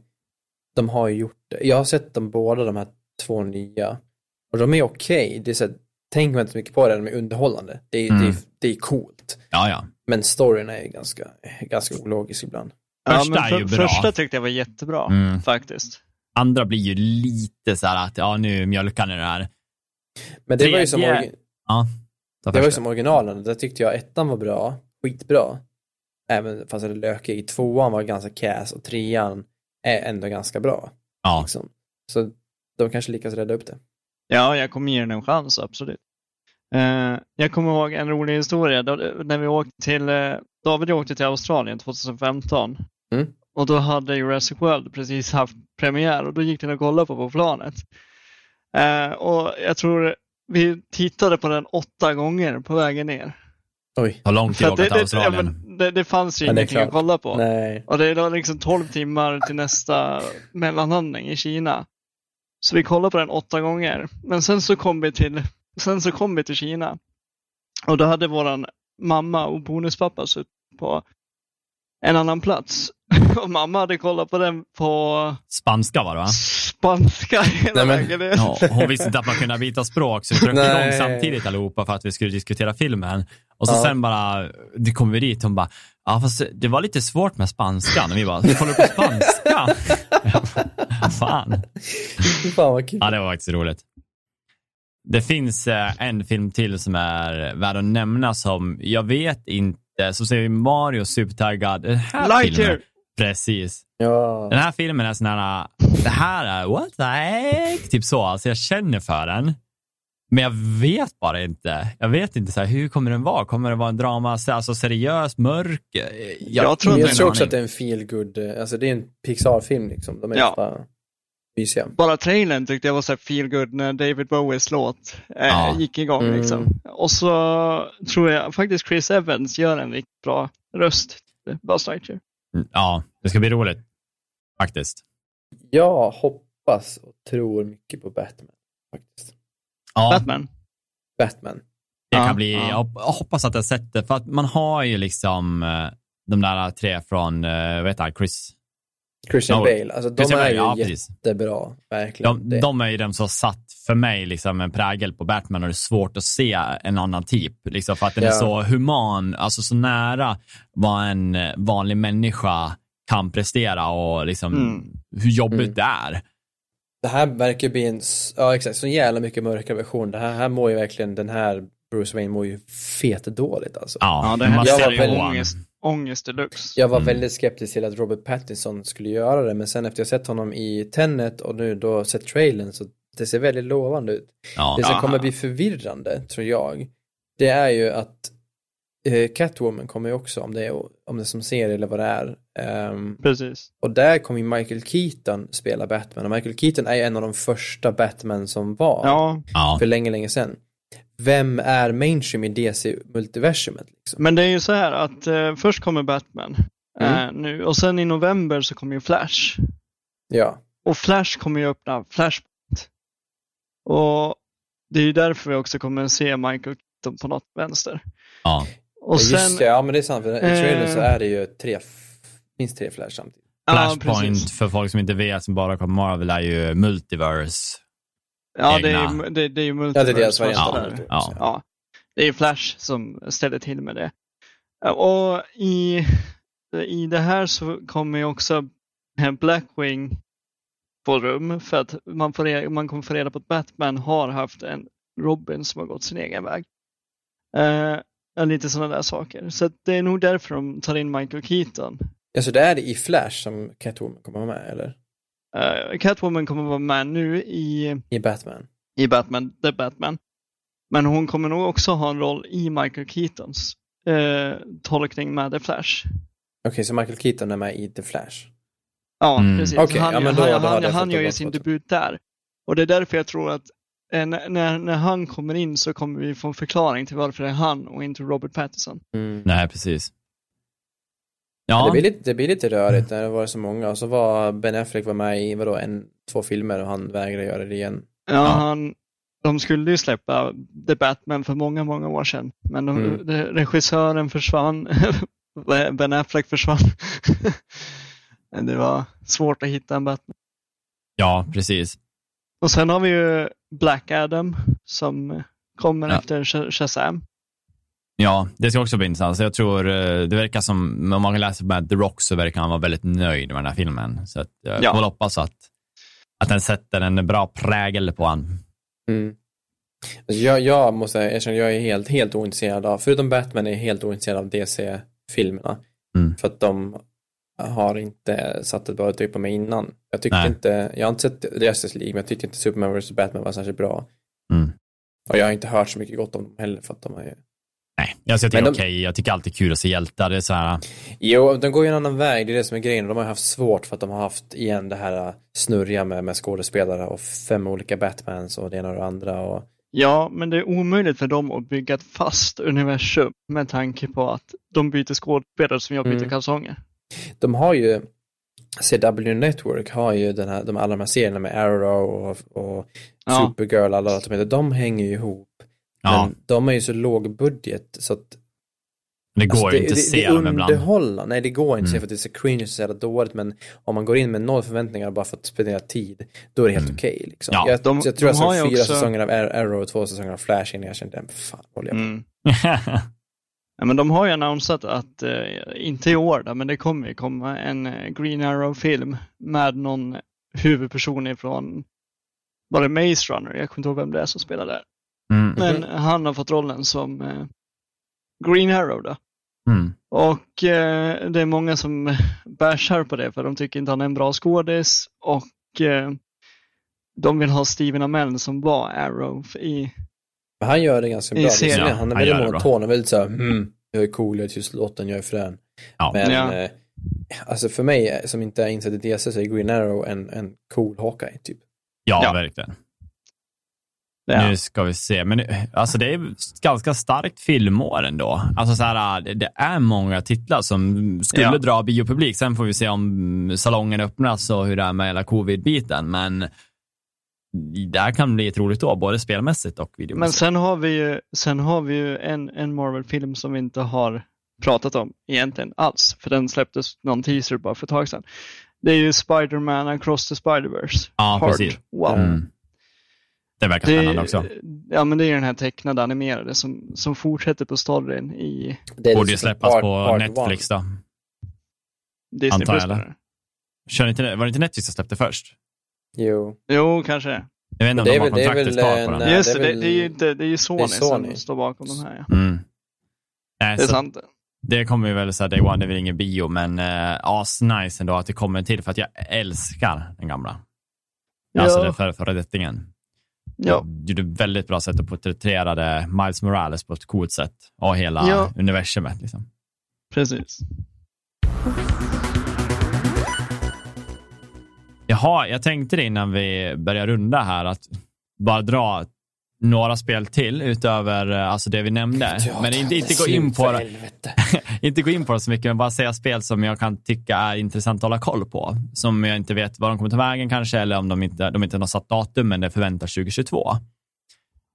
de har ju gjort det. Jag har sett de båda de här två nya. Och de är okej. Det är så här, tänker man inte så mycket på det, de är underhållande. Det är, Mm. det är, det är coolt. Ja, ja. Men storyn är ganska, ganska ologisk ibland. Ja, Första är ju bra. Första tyckte jag var jättebra, Mm. faktiskt. Andra blir ju lite så här att, ja nu mjölkar ni det här. Men det var ju som, Tredje- orgi- Ja, det var ju som originalen. Där tyckte jag ettan var bra, skitbra. Även fast det lökig. Tvåan var ganska cass och trean är ändå ganska bra. Ja. Liksom. Så de kanske lyckas rädda upp det. Ja, jag kommer ge den en chans, absolut. Eh, jag kommer ihåg en rolig historia då, när vi åkte till, eh, David åkte till Australien 2015. Mm. Och då hade Jurassic World precis haft premiär och då gick den och kollade på på planet. Eh, och jag tror vi tittade på den åtta gånger på vägen ner. Oj. Tar lång tid att åka till Australien. Det, det, det, fanns ju ingenting att kolla på. Nej. Och det var liksom 12 timmar till nästa mellanlandning i Kina. Så vi kollade på den åtta gånger. Men sen så kom vi till, sen så kom vi till Kina. Och då hade våran mamma och bonuspappa suttit på en annan plats. Och mamma hade kollat på den på Spanska var det va? Spanska hela Nej, men, vägen. Ja, hon visste inte att man kunde byta språk så vi tryckte Nej. igång samtidigt allihopa för att vi skulle diskutera filmen. Och så Ja. sen bara, det kom vi dit hon bara, ja fast det var lite svårt med spanskan. Vi bara, kollar på spanska? Fan. Fan vad kul. Ja, det var faktiskt roligt. Det finns eh, en film till som är värd att nämna som, jag vet inte, så säger vi Mario supertaggad. Den här Lightyear. filmen, precis. Ja. Den här filmen är sån här, det här är what the heck? Typ så, alltså jag känner för den. Men jag vet bara inte. Jag vet inte så här, hur kommer den vara? Kommer det vara en drama, alltså seriös, mörk? Jag, Jag tror jag tror också att det är en feel good, eh, alltså det är en Pixar-film liksom. De är Ja. bara mysiga. Bara trailern tyckte jag var så här feel good när David Bowies låt eh, Ja. gick igång. Mm. Liksom. Och så tror jag faktiskt Chris Evans gör en riktigt bra röst. Buzz Lightyear. Ja, det ska bli roligt. Faktiskt. Jag hoppas och tror mycket på Batman. Faktiskt. Ja, Batman. Batman. det Ja, kan bli, ja. jag hop- jag hoppas att jag sett det, för att man har ju liksom eh, de där tre från, eh, vad heter han, Chris? Christian Ja, Bale, alltså de Christian är Bale, ju ja, precis. jättebra. Verkligen. De, de är ju de som har satt för mig liksom en prägel på Batman och det är svårt att se en annan typ. Liksom för att den är Ja. så human, alltså så nära vad en eh, vanlig människa kan prestera och liksom Mm. hur jobbigt Mm. det är. Det här verkar bli en, ja exakt, så jävla mycket mörkare version. Det här, här mår ju verkligen, den här Bruce Wayne mår ju fet dåligt alltså. Ja, det här jag var väldigt- ångest, ångest deluxe. Jag var Mm. väldigt skeptisk till att Robert Pattinson skulle göra det, men sen efter jag sett honom i Tenet och nu då sett trailern så det ser väldigt lovande ut. Ja. Det som Ja. kommer bli förvirrande, tror jag, det är ju att Catwoman kommer ju också, om det är, om det är som serie eller vad det är. Ehm, Precis. och där kommer ju Michael Keaton spela Batman och Michael Keaton är ju en av de första Batman som var Ja, Ja. för länge, länge sedan. Vem är mainstream i DC-multiversumet liksom? men det är ju så här att eh, först kommer Batman Mm. eh, nu och sen i november så kommer ju Flash. Ja, Och Flash kommer ju öppna Flashpoint. Och det är ju därför vi också kommer att se Michael Keaton på något vänster. Ja. Och Ja, sen, just det, ja men det är sant, för i trailern så Eh. är det ju tre, minst tre Flash samtidigt. ja, Flashpoint, precis. för folk som inte vet, som bara kommer Marvel, är ju multiverse. Ja, det är det, det är ju Ja, det är deras multiverse variant Ja, ja. Ja, det är Flash som ställer till med det. Och i, i det här så kommer ju också Blackwing få rum för att man, får, re- man kommer få reda på att Batman har haft en Robin som har gått sin egen väg. Eh, ja, lite sådana där saker. Så att det är nog därför de tar in Michael Keaton. Alltså det är det i Flash som Catwoman kommer vara med, eller? Eh, Catwoman kommer vara med nu i, I Batman? i Batman, The Batman. Men hon kommer nog också ha en roll i Michael Keatons eh, tolkning med The Flash. Okej, så Michael Keaton är med i The Flash? Ja, Mm. precis. Han ja, gör ju sin debut där. Och det är därför jag tror att när, när, när han kommer in så kommer vi få en förklaring till varför det är han och inte Robert Pattinson. Mm. Nej, precis. Ja. Ja, Det, blir lite, det blir lite rörigt när det var så många och så var Ben Affleck var med i vadå, en, två filmer och han vägrade göra det igen. Ja, Ja. Han, de skulle ju släppa The Batman för många, många år sedan. Men de, Mm. de, regissören försvann. ben Affleck försvann. det var svårt att hitta en Batman. ja, precis. Och sen har vi ju Black Adam som kommer Ja. efter Sh- Shazam. Ja, det ska också bli intressant. Så jag tror, eh, det verkar som, om man läser med The Rock så verkar han vara väldigt nöjd med den här filmen. Så att jag Ja. får väl hoppas att, att den sätter en bra prägel på han. Mm. Alltså jag, jag måste erkänna, jag är helt, helt ointresserad av, förutom Batman är jag helt ointresserad av DC-filmerna. Mm. För att de har inte satt ett bra tryck på mig innan. Jag tyckte Nej. inte, jag har inte sett Justice League, men jag tyckte inte Superman vs. Batman var särskilt bra. Mm. Och jag har inte hört så mycket gott om dem heller för att de är Nej, alltså jag tycker de- okej. Jag tycker alltid kul att se hjältar. Det är så här, Jo, de går ju en annan väg, det är det som är grejen. De har haft svårt för att de har haft igen det här snurriga med, med skådespelare och fem olika Batmans och det ena och det andra. Och Ja, men det är omöjligt för dem att bygga ett fast universum med tanke på att de byter skådespelare som jag byter mm. kalsonger. De har ju, CW Network har ju den här, de alla de här serierna med Arrow och, och ja. Supergirl, alla de heter, de hänger ju ihop. Ja. Men de är ju så låg budget så att det går alltså, inte att se dem ibland. Underhålla, nej det går inte mm. för att det är så cringe och så jävla dåligt men om man går in med noll förväntningar bara för att spendera tid då är det helt mm. okej. Okay, liksom. ja, jag, de, jag tror jag såg fyra också... säsonger av Arrow och två säsonger av Flash innan jag kände, fan håller jag på mm. ja, men de har ju annonsat att, eh, inte i år då, men det kommer ju komma en eh, Green Arrow-film med någon huvudperson ifrån, var det Maze Runner? Jag kommer inte ihåg vem det är som spelar där. Mm. Men han har fått rollen som eh, Green Arrow då. Mm. Och eh, det är många som bashar på det för de tycker inte han är en bra skådis och eh, de vill ha Steven Amell som var Arrow i Men Han gör det ganska bra. Serien. Han är väldigt monoton och väldigt såhär, mm, jag är cool, jag är tyst låten, jag är frän. Ja. Men ja. Eh, alltså för mig som inte är insatt i DC så är Green Arrow en, en cool Hawkeye typ. Ja, ja. verkligen. Ja. Nu ska vi se. Men alltså det är ganska starkt filmår ändå. Alltså så här, det är många titlar som skulle ja. dra biopublik. Sen får vi se om salongen öppnas och hur det är med hela covid-biten. Men det här kan bli ett roligt år, både spelmässigt och videomässigt. Men sen har vi ju, sen har vi ju en, en Marvel-film som vi inte har pratat om egentligen alls. För den släpptes någon teaser bara för ett tag sedan. Det är ju Spider-Man Across the Spider-Verse. Ja, Part precis. Wow. Mm. Det verkar spännande också. Ja, men det är den här tecknade animerade som, som fortsätter på storyn i... Det Borde ju liksom släppas part, på part Netflix one. då. Disney Antar jag, eller? Kör inte, var det inte Netflix som släppte först? Jo. Jo, kanske. Jag vet inte om de har kontraktet kvar på den. Just det, det, det, är ju inte, det är ju Sony, är Sony. som står bakom de här. Ja. Mm. Nej, det är sant. Det kommer ju väl säga Day One, det är väl ingen bio, men uh, asnice ändå att det kommer en till för att jag älskar den gamla. Ja. Alltså den för, föredetingen. Ja. Gjorde väldigt bra sätt att porträtterade Miles Morales på ett coolt sätt och hela ja. universumet. Liksom. Precis. Jaha, jag tänkte det innan vi börjar runda här att bara dra några spel till utöver eh, alltså det vi nämnde. Ja, men inte, inte, gå in på det, inte gå in på det så mycket, men bara säga spel som jag kan tycka är intressant att hålla koll på. Som jag inte vet var de kommer ta vägen kanske, eller om de inte, de inte har satt datum, men det förväntas 2022.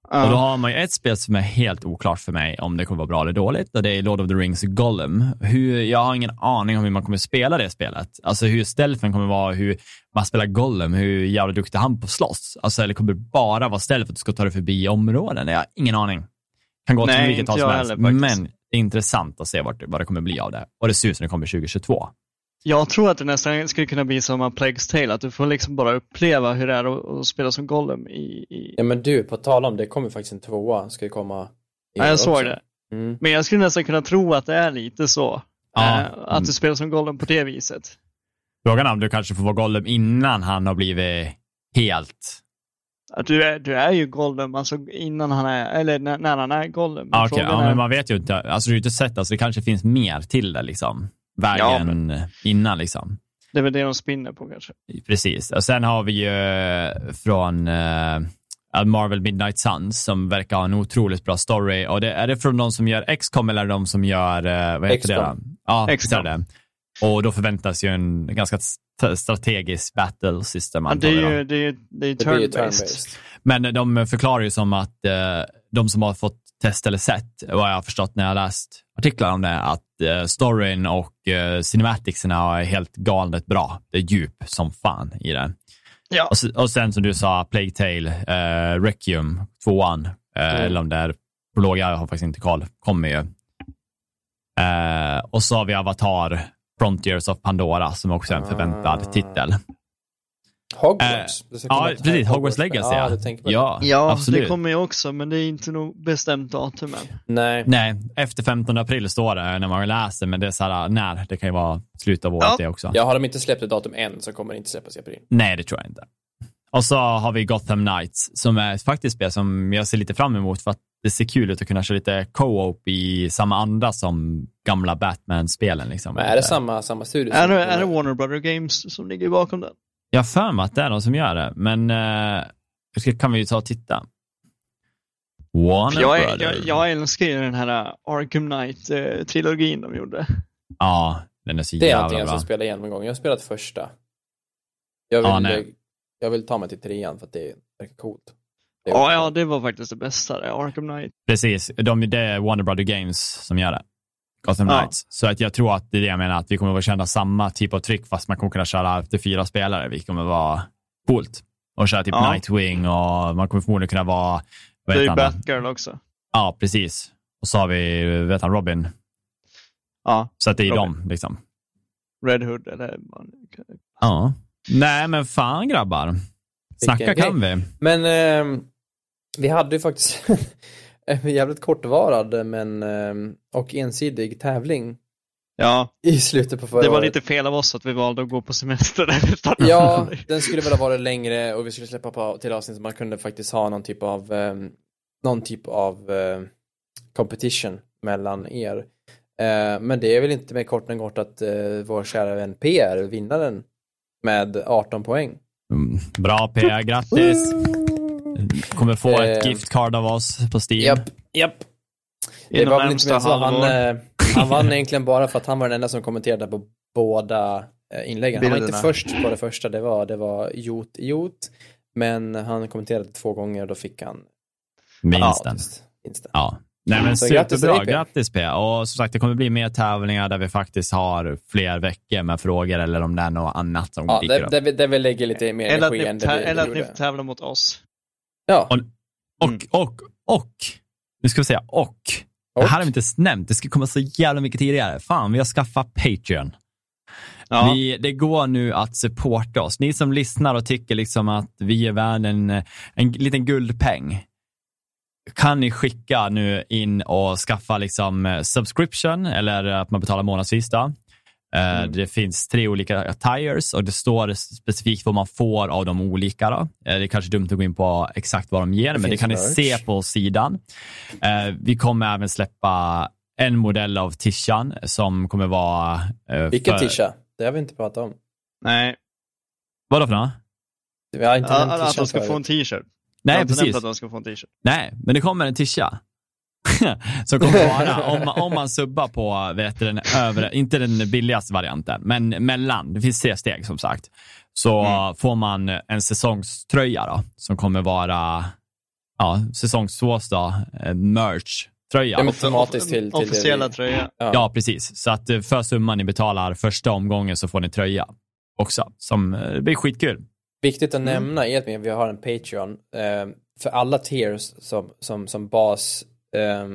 Och då har man ju ett spel som är helt oklart för mig om det kommer vara bra eller dåligt och det är Lord of the Rings Gollum. Hur, jag har ingen aning om hur man kommer spela det spelet. Alltså hur stealthen kommer vara, hur man spelar Gollum, hur jävla duktig han på slåss. Alltså, eller kommer det bara vara stealth för att du ska ta dig förbi områden? Jag har ingen aning. Kan gå till vilket håll som helst. Men det är intressant att se vad, vad det kommer bli av det. Och det ser ut som det kommer 2022. Jag tror att det nästan skulle kunna bli som en Plague's Tale, att du får liksom bara uppleva hur det är att, spela som Gollum i, i... Ja men du, på tal om det kommer faktiskt en tvåa, ska det komma Ja, jag såg det. Mm. Men jag skulle nästan kunna tro att det är lite så. Ja. Äh, att mm. du spelar som Gollum på det viset. Frågan är om du kanske får vara Gollum innan han har blivit helt... Att du, är, du är ju Gollum, alltså innan han är, eller när, när han är Gollum. Ah, okay. Ja, är... men man vet ju inte, alltså du har ju inte sett, alltså det kanske finns mer till det liksom vägen ja, men... innan. Liksom. Det är väl det de spinner på kanske. Precis. Och sen har vi ju eh, från uh, Marvel Midnight Suns som verkar ha en otroligt bra story. Och det, är det från de som gör X-com eller de som gör, uh, vad heter XCOM. det? Ja, XCOM. det. Och då förväntas ju en ganska strategisk battle system. Ja, det är ju det är, det är turn-based. Men de förklarar ju som att uh, de som har fått testa eller sett, vad jag har förstått när jag läst artiklar om det, att uh, storyn och uh, cinematicserna är helt galet bra. Det är djup som fan i det. Ja. Och, och sen som du sa, Plague Tale, uh, Requiem, tvåan, uh, mm. eller om det är prolog, jag har faktiskt inte koll, kommer ju. Uh, och så har vi Avatar, Frontiers of Pandora, som också är en förväntad ah. titel. Hogwarts? Eh, ja, precis. Hogwarts Legacy. Ja, ja, ja absolut. det kommer ju också, men det är inte nog bestämt datum än. Nej. Nej, efter 15 april står det när man läser, men det är så här, när? Det kan ju vara slutet av året ja. det också. Ja, har de inte släppt ett datum än så kommer det inte släppas i april. Nej, det tror jag inte. Och så har vi Gotham Knights som är faktiskt spel som jag ser lite fram emot för att det ser kul ut att kunna köra lite co-op i samma anda som gamla Batman-spelen. Liksom. Men är det samma, samma studio? Är det, är det Warner Brother Games som ligger bakom den? Jag har för mig att det är någon som gör det, men eh, kan vi ju ta och titta. Warner Jag, är, jag, jag älskar ju den här uh, Arkham Knight-trilogin de gjorde. Ja, den är så Det är jävla någonting jag bra. ska spela igen en gång. Jag har spelat första. Jag vill, Ja, nej. jag vill ta mig till trean för att det verkar coolt. Det är Ja, ja, det var faktiskt det bästa, det, Arkham Knight. Precis, de, det är Warner Brothers Games som gör det. Gotham Ja. Knights. Så att jag tror att det är det jag menar, att vi kommer att känna samma typ av tryck fast man kommer kunna köra efter fyra spelare, vilket kommer vara coolt. Och köra typ Ja. Nightwing och man kommer förmodligen kunna vara... Det är ju? Batgirl också. Ja, precis. Och så har vi, vet han, Robin. Ja, Så att det är Robin. dem, liksom. Red Hood eller Ja. Nej, men fan grabbar. Snacka kan vi. Men ehm, vi hade ju faktiskt en jävligt kortvarad men, ehm, och ensidig tävling Ja, i slutet på förra det var året. lite fel av oss att vi valde att gå på semester när vi startade. Ja, den skulle väl ha varit längre och vi skulle släppa på till avsnitt så man kunde faktiskt ha någon typ av ehm, någon typ av ehm, competition mellan er. Eh, men det är väl inte mer kort än kort att eh, vår kära vän PR vinner den med 18 poäng. Mm, Bra PR, grattis. Kommer få ett Eh. giftcard av oss på Steam. Japp, japp. Det Inom var väl inte mer så. Han, eh, han vann egentligen bara för att han var den enda som kommenterade på båda eh, inläggen. Han var inte Bilderna. först på det första, det var, det var Jot Jot. Men han kommenterade två gånger och då fick han Minst ja, vinsten. Ja. Nej men Så superbra, grattis P. Och som sagt, det kommer bli mer tävlingar där vi faktiskt har fler veckor med frågor eller om det är något annat som Ja, dyker det, upp. det, vi- det vi lägger lite mer Eller att energi ni, än det vi eller att ni gjorde. får tävla mot oss. Ja, Och, och, Mm. och, och, nu ska vi säga och. Det här har vi inte ens nämnt, det ska komma så jävla mycket tidigare. Fan, vi har skaffat Patreon. Ja, Vi, det går nu att supporta oss. Ni som lyssnar och tycker liksom att vi är värda en, en liten guldpeng. Kan ni skicka nu in och skaffa liksom eh, subscription eller att man betalar månadsvis då. Eh, Mm. Det finns tre olika tires och det står specifikt vad man får av de olika. Då. Eh, Det är kanske dumt att gå in på exakt vad de ger, men det kan ni merch. se på sidan. Eh, Vi kommer även släppa en modell av Tishan som kommer vara... vilken för- tisha? Det har vi inte pratat om. nej. Vadå för något? Vi har inte Ja, att de ska få en t-shirt. Jag Nej, har inte nämnt precis. att de ska få en t-shirt. Nej, men det kommer en tisha. som kommer vara, om, man- om man subbar på, vet du, den övre, inte den billigaste varianten, men mellan, det finns tre steg som sagt, så Mm. får man en säsongströja då, som kommer vara, ja, säsongs tvås då, eh, merch-tröja. Ja, men tematiskt till, till Officiella tröja. Ja. Ja, precis. Så att eh, för summan ni betalar första omgången så får ni tröja också, som eh, det blir skitkul. Viktigt att Mm. nämna är att vi har en Patreon eh, för alla tiers som, som, som bas eh,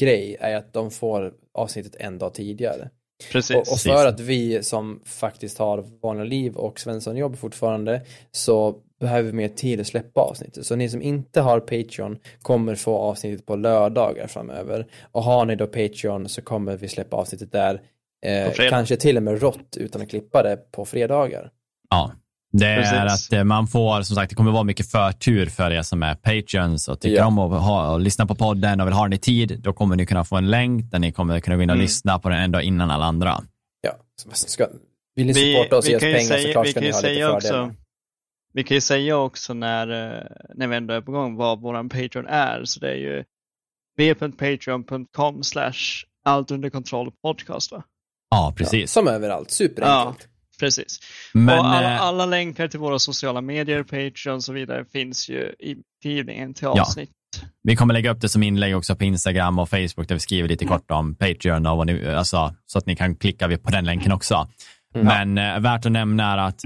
grej är att de får avsnittet en dag tidigare. Precis. Och, och för att vi som faktiskt har vanliga liv och Svenssonjobb fortfarande så behöver vi mer tid att släppa avsnittet. Så ni som inte har Patreon kommer få avsnittet på lördagar framöver. Och har ni då Patreon så kommer vi släppa avsnittet där. Eh, kanske till och med rått utan att klippa det på fredagar. Ja, det är Precis. att eh, man får, som sagt, det kommer vara mycket förtur för er som är patreons och tycker Ja. om att ha, och lyssna på podden och vill ha den i tid. Då kommer ni kunna få en länk där ni kommer kunna gå in och Mm. lyssna på den en dag innan alla andra. Ja, ska, vill ni vi, supporta oss och vi ge oss pengar säga, klart vi ska ni ha lite säga fördelar. också, vi kan ju säga också när, eh, när vi ändå är på gång vad våran Patreon är. Så det är ju v.patreon.com slash allt under kontroll podcast va? Ja, precis. Som överallt, superenkelt. Precis. Men, och alla, eh, alla länkar till våra sociala medier, Patreon och så vidare finns ju i beskrivningen till Ja. avsnitt. vi kommer lägga upp det som inlägg också på Instagram och Facebook där vi skriver Mm. lite kort om Patreon och vad ni, alltså, så att ni kan klicka på den länken också. Mm. Men eh, värt att nämna är att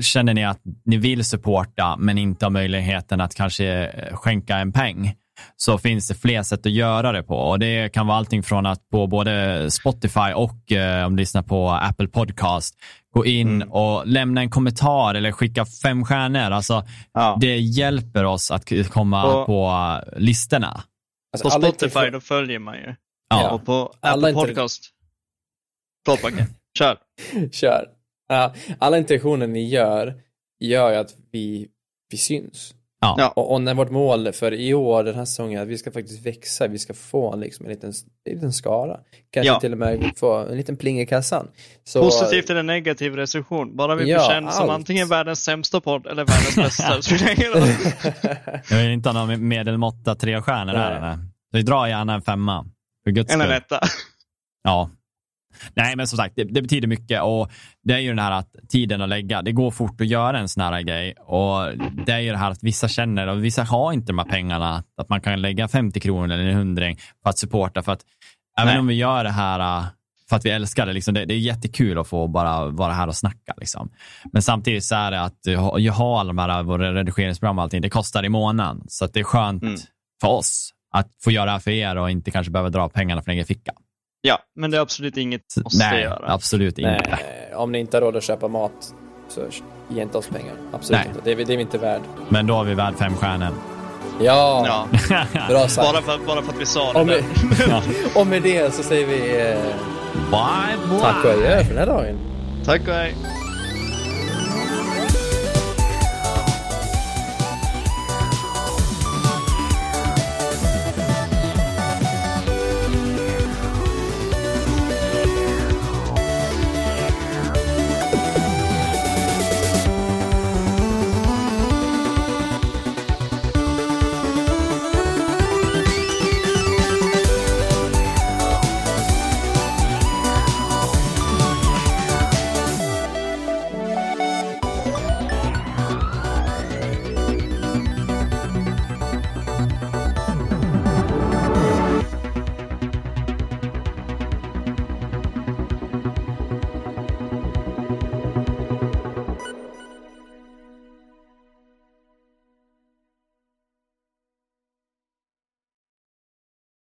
känner ni att ni vill supporta men inte har möjligheten att kanske eh, skänka en peng så finns det fler sätt att göra det på. Och Det kan vara allting från att på både Spotify och eh, om du lyssnar på Apple Podcast gå in Mm. och lämna en kommentar eller skicka fem stjärnor. Alltså, Ja. Det hjälper oss att komma Och- på listorna. Alltså, På Spotify inte- då följer man ju. Ja. Och på Alla Apple Podcast. Förlåt Backe, kör. Kör. Ja, alla interaktioner ni gör, gör att vi, vi syns. Ja. Och, och när vårt mål för i år, den här säsongen, att vi ska faktiskt växa, vi ska få liksom en liten, en liten skara. Kanske ja. till och med få en liten pling i kassan. Så... Positivt eller negativ recension, bara vi ja, blir känd som antingen världens sämsta podd eller världens bästa. Jag vill inte ha någon medelmåtta tre stjärnor där. Vi drar gärna en femma. För guds skull. En etta. Ja, Nej, men som sagt, det, det, betyder mycket och det är ju den här att tiden att lägga. Det går fort att göra en sån här grej och det är ju det här att vissa känner och vissa har inte de här pengarna att man kan lägga 50 kronor eller en hundring för att supporta för att Nej. även om vi gör det här äh, för att vi älskar det, liksom, det, det är jättekul att få bara vara här och snacka. Liksom. Men samtidigt så är det att jag har alla de här våra redigeringsprogram och allting, det kostar i månaden. Så att det är skönt mm. för oss att få göra det här för er och inte kanske behöva dra pengarna från egen ficka. Ja, men det är absolut inget måste Nej, göra. absolut inte. Nej, om ni inte har råd att köpa mat så ge inte oss pengar. Absolut Nej. inte. Det är, det är vi inte värd. Men då har vi värd fem stjärnor. Ja, ja. bra sagt. Bara för, bara för att vi sa det. Och med, ja. och med det så säger vi eh, bye, bye. tack och adjö för den här dagen. Tack och hej.